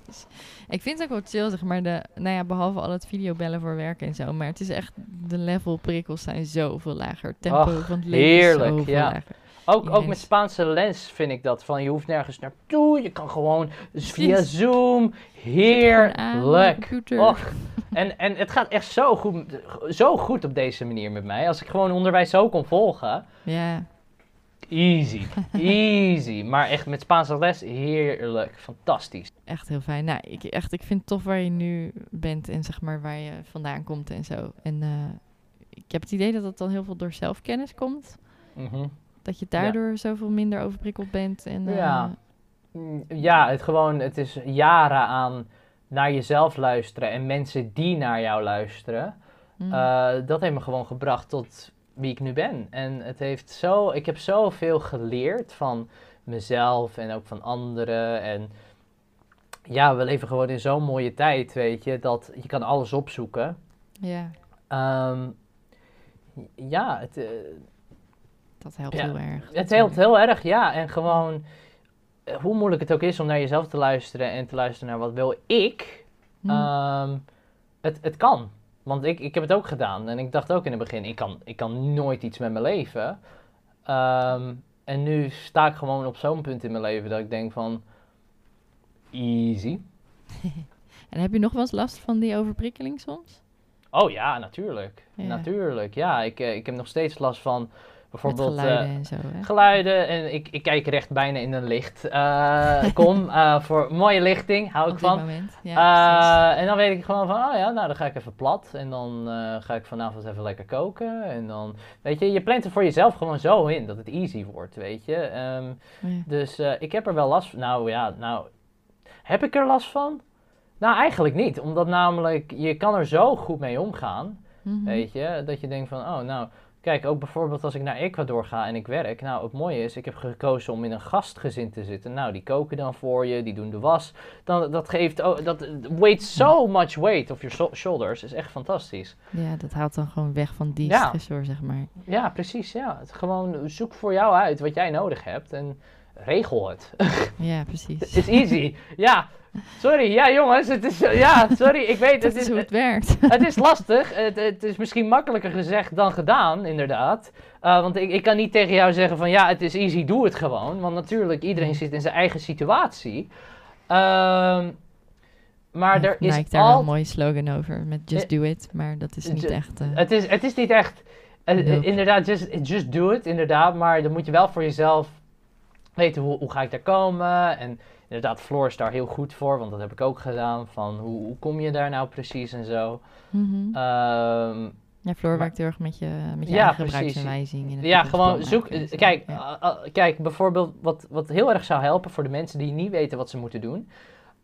Speaker 1: ik vind het ook wel chill, zeg maar. De, nou ja, behalve al het videobellen voor werk en zo. Maar het is echt, de level prikkels zijn zoveel lager. Tempo van het leven
Speaker 2: heerlijk,
Speaker 1: is zoveel
Speaker 2: ja.
Speaker 1: lager.
Speaker 2: Ook, ook met Spaanse les vind ik dat. Van je hoeft nergens naartoe. Je kan gewoon dus via. Zoom. Heerlijk. Och. En, en het gaat echt zo goed, zo goed op deze manier met mij. Als ik gewoon onderwijs zo kon volgen.
Speaker 1: Ja,
Speaker 2: Easy. Easy. Maar echt met Spaanse les heerlijk. Fantastisch.
Speaker 1: echt heel fijn. Nou, ik, echt, ik vind het tof waar je nu bent en zeg maar waar je vandaan komt en zo. En eh, ik heb het idee dat het dan heel veel door zelfkennis komt.
Speaker 2: Mhm.
Speaker 1: Dat je daardoor zoveel minder overprikkeld bent. En, eh,
Speaker 2: Ja. Mm, Ja, het, gewoon, het is jaren aan naar jezelf luisteren en mensen die naar jou luisteren.
Speaker 1: mm,
Speaker 2: Eh, dat heeft me gewoon gebracht tot wie ik nu ben. En het heeft zo, ik heb zoveel geleerd van mezelf en ook van anderen. En ja, we leven gewoon in zo'n mooie tijd, weet je, dat je kan alles opzoeken.
Speaker 1: ja,
Speaker 2: Ehm, ja, het, eh,
Speaker 1: dat helpt
Speaker 2: Ja,
Speaker 1: heel erg.
Speaker 2: het helpt heel erg, ja. En gewoon, eh, hoe moeilijk het ook is om naar jezelf te luisteren en te luisteren naar wat wil ik,
Speaker 1: Hm.
Speaker 2: Ehm, het, het kan. Want ik, ik heb het ook gedaan. En ik dacht ook in het begin, ik kan, ik kan nooit iets met mijn leven. Ehm, en nu sta ik gewoon op zo'n punt in mijn leven dat ik denk van... Easy.
Speaker 1: En heb je nog wel eens last van die overprikkeling soms?
Speaker 2: Oh ja, natuurlijk.
Speaker 1: Ja.
Speaker 2: Natuurlijk, ja. Ik, eh, ik heb nog steeds last van bijvoorbeeld... eh,
Speaker 1: geluiden en zo, hè?
Speaker 2: geluiden en ik, ik kijk recht bijna in een licht. Eh, kom, eh, voor mooie lichting, hou
Speaker 1: Op
Speaker 2: ik van.
Speaker 1: Ja.
Speaker 2: Eh, en dan weet ik gewoon van, oh ja, nou dan ga ik even plat. En dan eh, ga ik vanavond even lekker koken. En dan, weet je, je plant er voor jezelf gewoon zo in dat het easy wordt, weet je. Ehm,
Speaker 1: Ja.
Speaker 2: dus eh, ik heb er wel last van. Nou ja, nou, heb ik er last van? Nou, eigenlijk niet. Omdat namelijk, je kan er zo goed mee omgaan,
Speaker 1: Mhm.
Speaker 2: weet je. Dat je denkt van, oh nou, kijk, ook bijvoorbeeld als ik naar Ecuador ga en ik werk. Nou, het mooie is, ik heb gekozen om in een gastgezin te zitten. Nou, die koken dan voor je, die doen de was. Dan, dat geeft, oh, dat weight so much weight off your shoulders. Is echt fantastisch.
Speaker 1: Ja, dat haalt dan gewoon weg van die
Speaker 2: Ja.
Speaker 1: stressor, zeg maar.
Speaker 2: Ja, precies, ja. Het gewoon zoek voor jou uit wat jij nodig hebt en regel het.
Speaker 1: Ja, precies.
Speaker 2: Is easy. Ja, sorry. Ja, jongens, het is, ja, sorry. Ik weet, het
Speaker 1: is
Speaker 2: is,
Speaker 1: hoe het werkt.
Speaker 2: het is lastig. Het, het is misschien makkelijker gezegd dan gedaan, inderdaad. Uh, want ik, ik kan niet tegen jou zeggen van ja, het is easy, doe het gewoon. Want natuurlijk, iedereen zit in zijn eigen situatie. Ehm, maar er is
Speaker 1: Nike daar wel
Speaker 2: al...
Speaker 1: een mooie slogan over, met Just Do It. Maar dat is niet echt... eh,
Speaker 2: Het is, het is niet echt... eh, inderdaad, just, just do it, inderdaad. Maar dan moet je wel voor jezelf weten hoe, hoe ga ik daar komen. En inderdaad, Floor is daar heel goed voor, want dat heb ik ook gedaan. Van hoe, hoe kom je daar nou precies en zo.
Speaker 1: mhm.
Speaker 2: Ehm,
Speaker 1: ja, Floor
Speaker 2: maar-
Speaker 1: werkt heel erg met je, met je
Speaker 2: Ja,
Speaker 1: eigen gebruiksaanwijzing.
Speaker 2: ja, gewoon zoek. Kijk,
Speaker 1: Ja.
Speaker 2: uh, uh, kijk, bijvoorbeeld wat, wat heel erg zou helpen voor de mensen die niet weten wat ze moeten doen.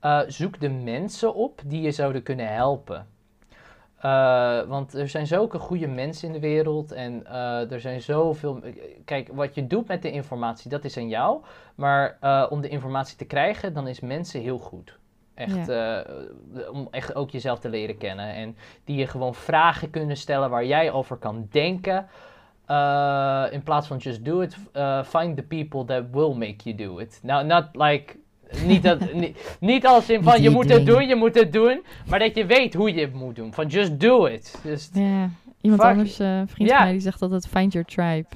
Speaker 2: uh, zoek de mensen op die je zouden kunnen helpen. Uh, want er zijn zulke goede mensen in de wereld en uh, er zijn zoveel. Kijk, wat je doet met de informatie, dat is aan jou. Maar uh, om de informatie te krijgen, dan is mensen heel goed. Echt, eh, om echt ook jezelf te leren kennen. En die je gewoon vragen kunnen stellen waar jij over kan denken. In plaats van just do it, find the people that will make you do it. Now, not like niet, dat, niet, niet als in van je moet het doen, je moet het doen, maar dat je weet hoe je het moet doen. Van just do it. Just
Speaker 1: ja, iemand anders, uh, vriend van mij, die zegt altijd find your tribe.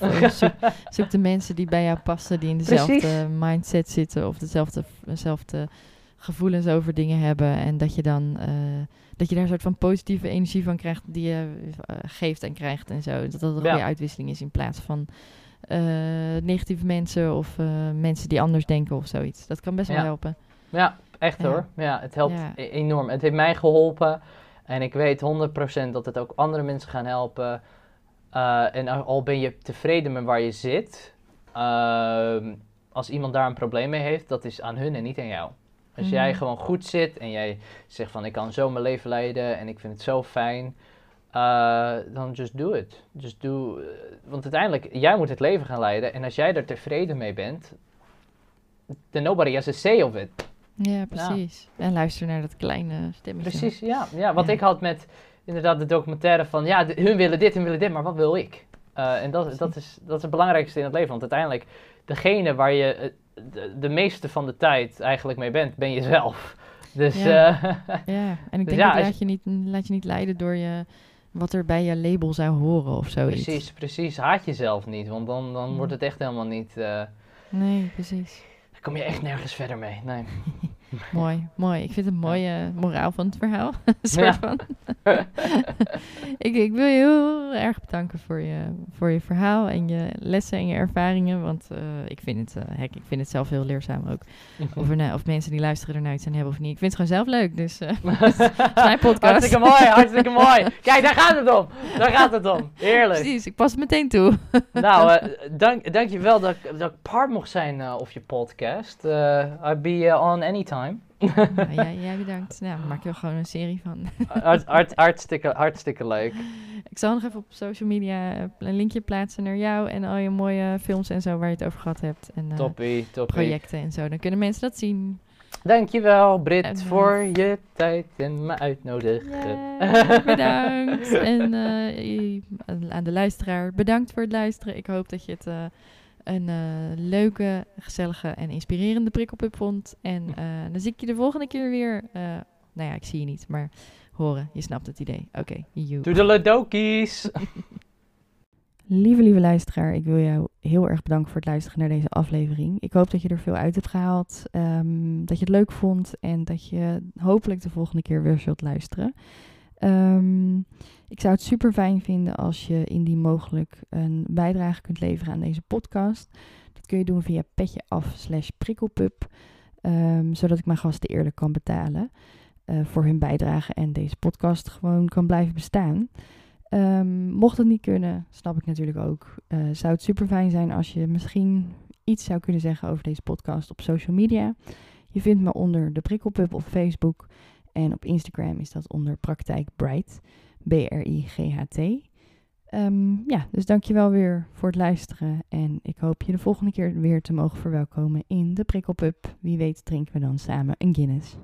Speaker 1: Uh, zoek, zoek, de mensen die bij jou passen, die in dezelfde Precies. mindset zitten of dezelfde, dezelfde gevoelens over dingen hebben. En dat je dan uh, dat je daar een soort van positieve energie van krijgt die je geeft en krijgt en zo. Dat dat een goede uitwisseling is in plaats van negatieve mensen of uh, mensen die anders denken of zoiets. Dat kan best wel helpen.
Speaker 2: Ja, echt hoor. Ja, het helpt e-, enorm. Het heeft mij geholpen en ik weet 100% dat het ook andere mensen gaan helpen. Uh, en al ben je tevreden met waar je zit, ehm, als iemand daar een probleem mee heeft, dat is aan hun en niet aan jou. Als jij mhm. gewoon goed zit en jij zegt van ik kan zo mijn leven leiden en ik vind het zo fijn, uh, dan just do it. Just do, uh, want uiteindelijk, jij moet het leven gaan leiden. En als jij er tevreden mee bent, then nobody has a say of it.
Speaker 1: Ja, precies. En luister naar dat kleine stemmetje.
Speaker 2: Precies, ja. ja wat ik had met inderdaad de documentaire van, ja, hun willen dit, hun willen dit, maar wat wil ik? Uh, en dat, dat, is, dat is het belangrijkste in het leven. Want uiteindelijk, degene waar je de, de, meeste van de tijd eigenlijk mee bent, ben je zelf. Dus,
Speaker 1: ja. ja, en ik dus denk ja, dat laat je, niet, laat je niet leiden door je wat er bij je label zou horen of zoiets.
Speaker 2: Precies, precies. Haat jezelf niet, want dan, dan wordt het echt helemaal niet... Uh,
Speaker 1: nee, precies.
Speaker 2: Dan kom je echt nergens verder mee, nee.
Speaker 1: mooi, mooi. Ik vind het een mooie moraal van het verhaal. soort van. ik, ik wil je heel erg bedanken voor je, voor je verhaal en je lessen en je ervaringen. Want uh, ik, vind het, uh, ik vind het zelf heel leerzaam ook. of, er, nou, of mensen die luisteren ernaar iets aan hebben of niet. Ik vind het gewoon zelf leuk. Dus uh, mijn podcast.
Speaker 2: Hartstikke mooi, hartstikke mooi. Kijk, daar gaat het om. Daar gaat het om. Heerlijk.
Speaker 1: Precies, ik pas het meteen toe.
Speaker 2: nou, dank, dank je wel dat, dat ik part mocht zijn of je podcast. I'll be on anytime
Speaker 1: ja, jij, bedankt. Nou, maak je er gewoon een serie van.
Speaker 2: Hart, hartstikke, hartstikke leuk.
Speaker 1: Ik zal nog even op social media een linkje plaatsen naar jou en al je mooie films en zo waar je het over gehad hebt. En
Speaker 2: uh, toppie, toppie.
Speaker 1: projecten en zo. Dan kunnen mensen dat zien.
Speaker 2: Dankjewel Brit en, uh, voor je tijd en me uitnodigen.
Speaker 1: Yeah, bedankt. en uh, aan de luisteraar, bedankt voor het luisteren. Ik hoop dat je het een uh, leuke, gezellige en inspirerende prikkelpup vond. En uh, dan zie ik je de volgende keer weer. Uh, nou ja, ik zie je niet, maar horen. Je snapt het idee. Oké, okay, you.
Speaker 2: Doe de ledokies!
Speaker 1: lieve, lieve luisteraar, ik wil jou heel erg bedanken voor het luisteren naar deze aflevering. Ik hoop dat je er veel uit hebt gehaald, um, dat je het leuk vond en dat je hopelijk de volgende keer weer zult luisteren. Um, ik zou het super fijn vinden als je indien mogelijk een bijdrage kunt leveren aan deze podcast. Dat kun je doen via petje af slash prikkelpup. Um, zodat ik mijn gasten eerlijk kan betalen uh, voor hun bijdrage en deze podcast gewoon kan blijven bestaan. Um, mocht het niet kunnen, snap ik natuurlijk ook. Uh, zou het super fijn zijn als je misschien iets zou kunnen zeggen over deze podcast op social media. Je vindt me onder de prikkelpup op Facebook. En op Instagram is dat onder Praktijk Bright. B-R-I-G-H-T. Um, ja, dus dankjewel weer voor het luisteren. En ik hoop je de volgende keer weer te mogen verwelkomen in de Prikkelpub. Wie weet drinken we dan samen een Guinness.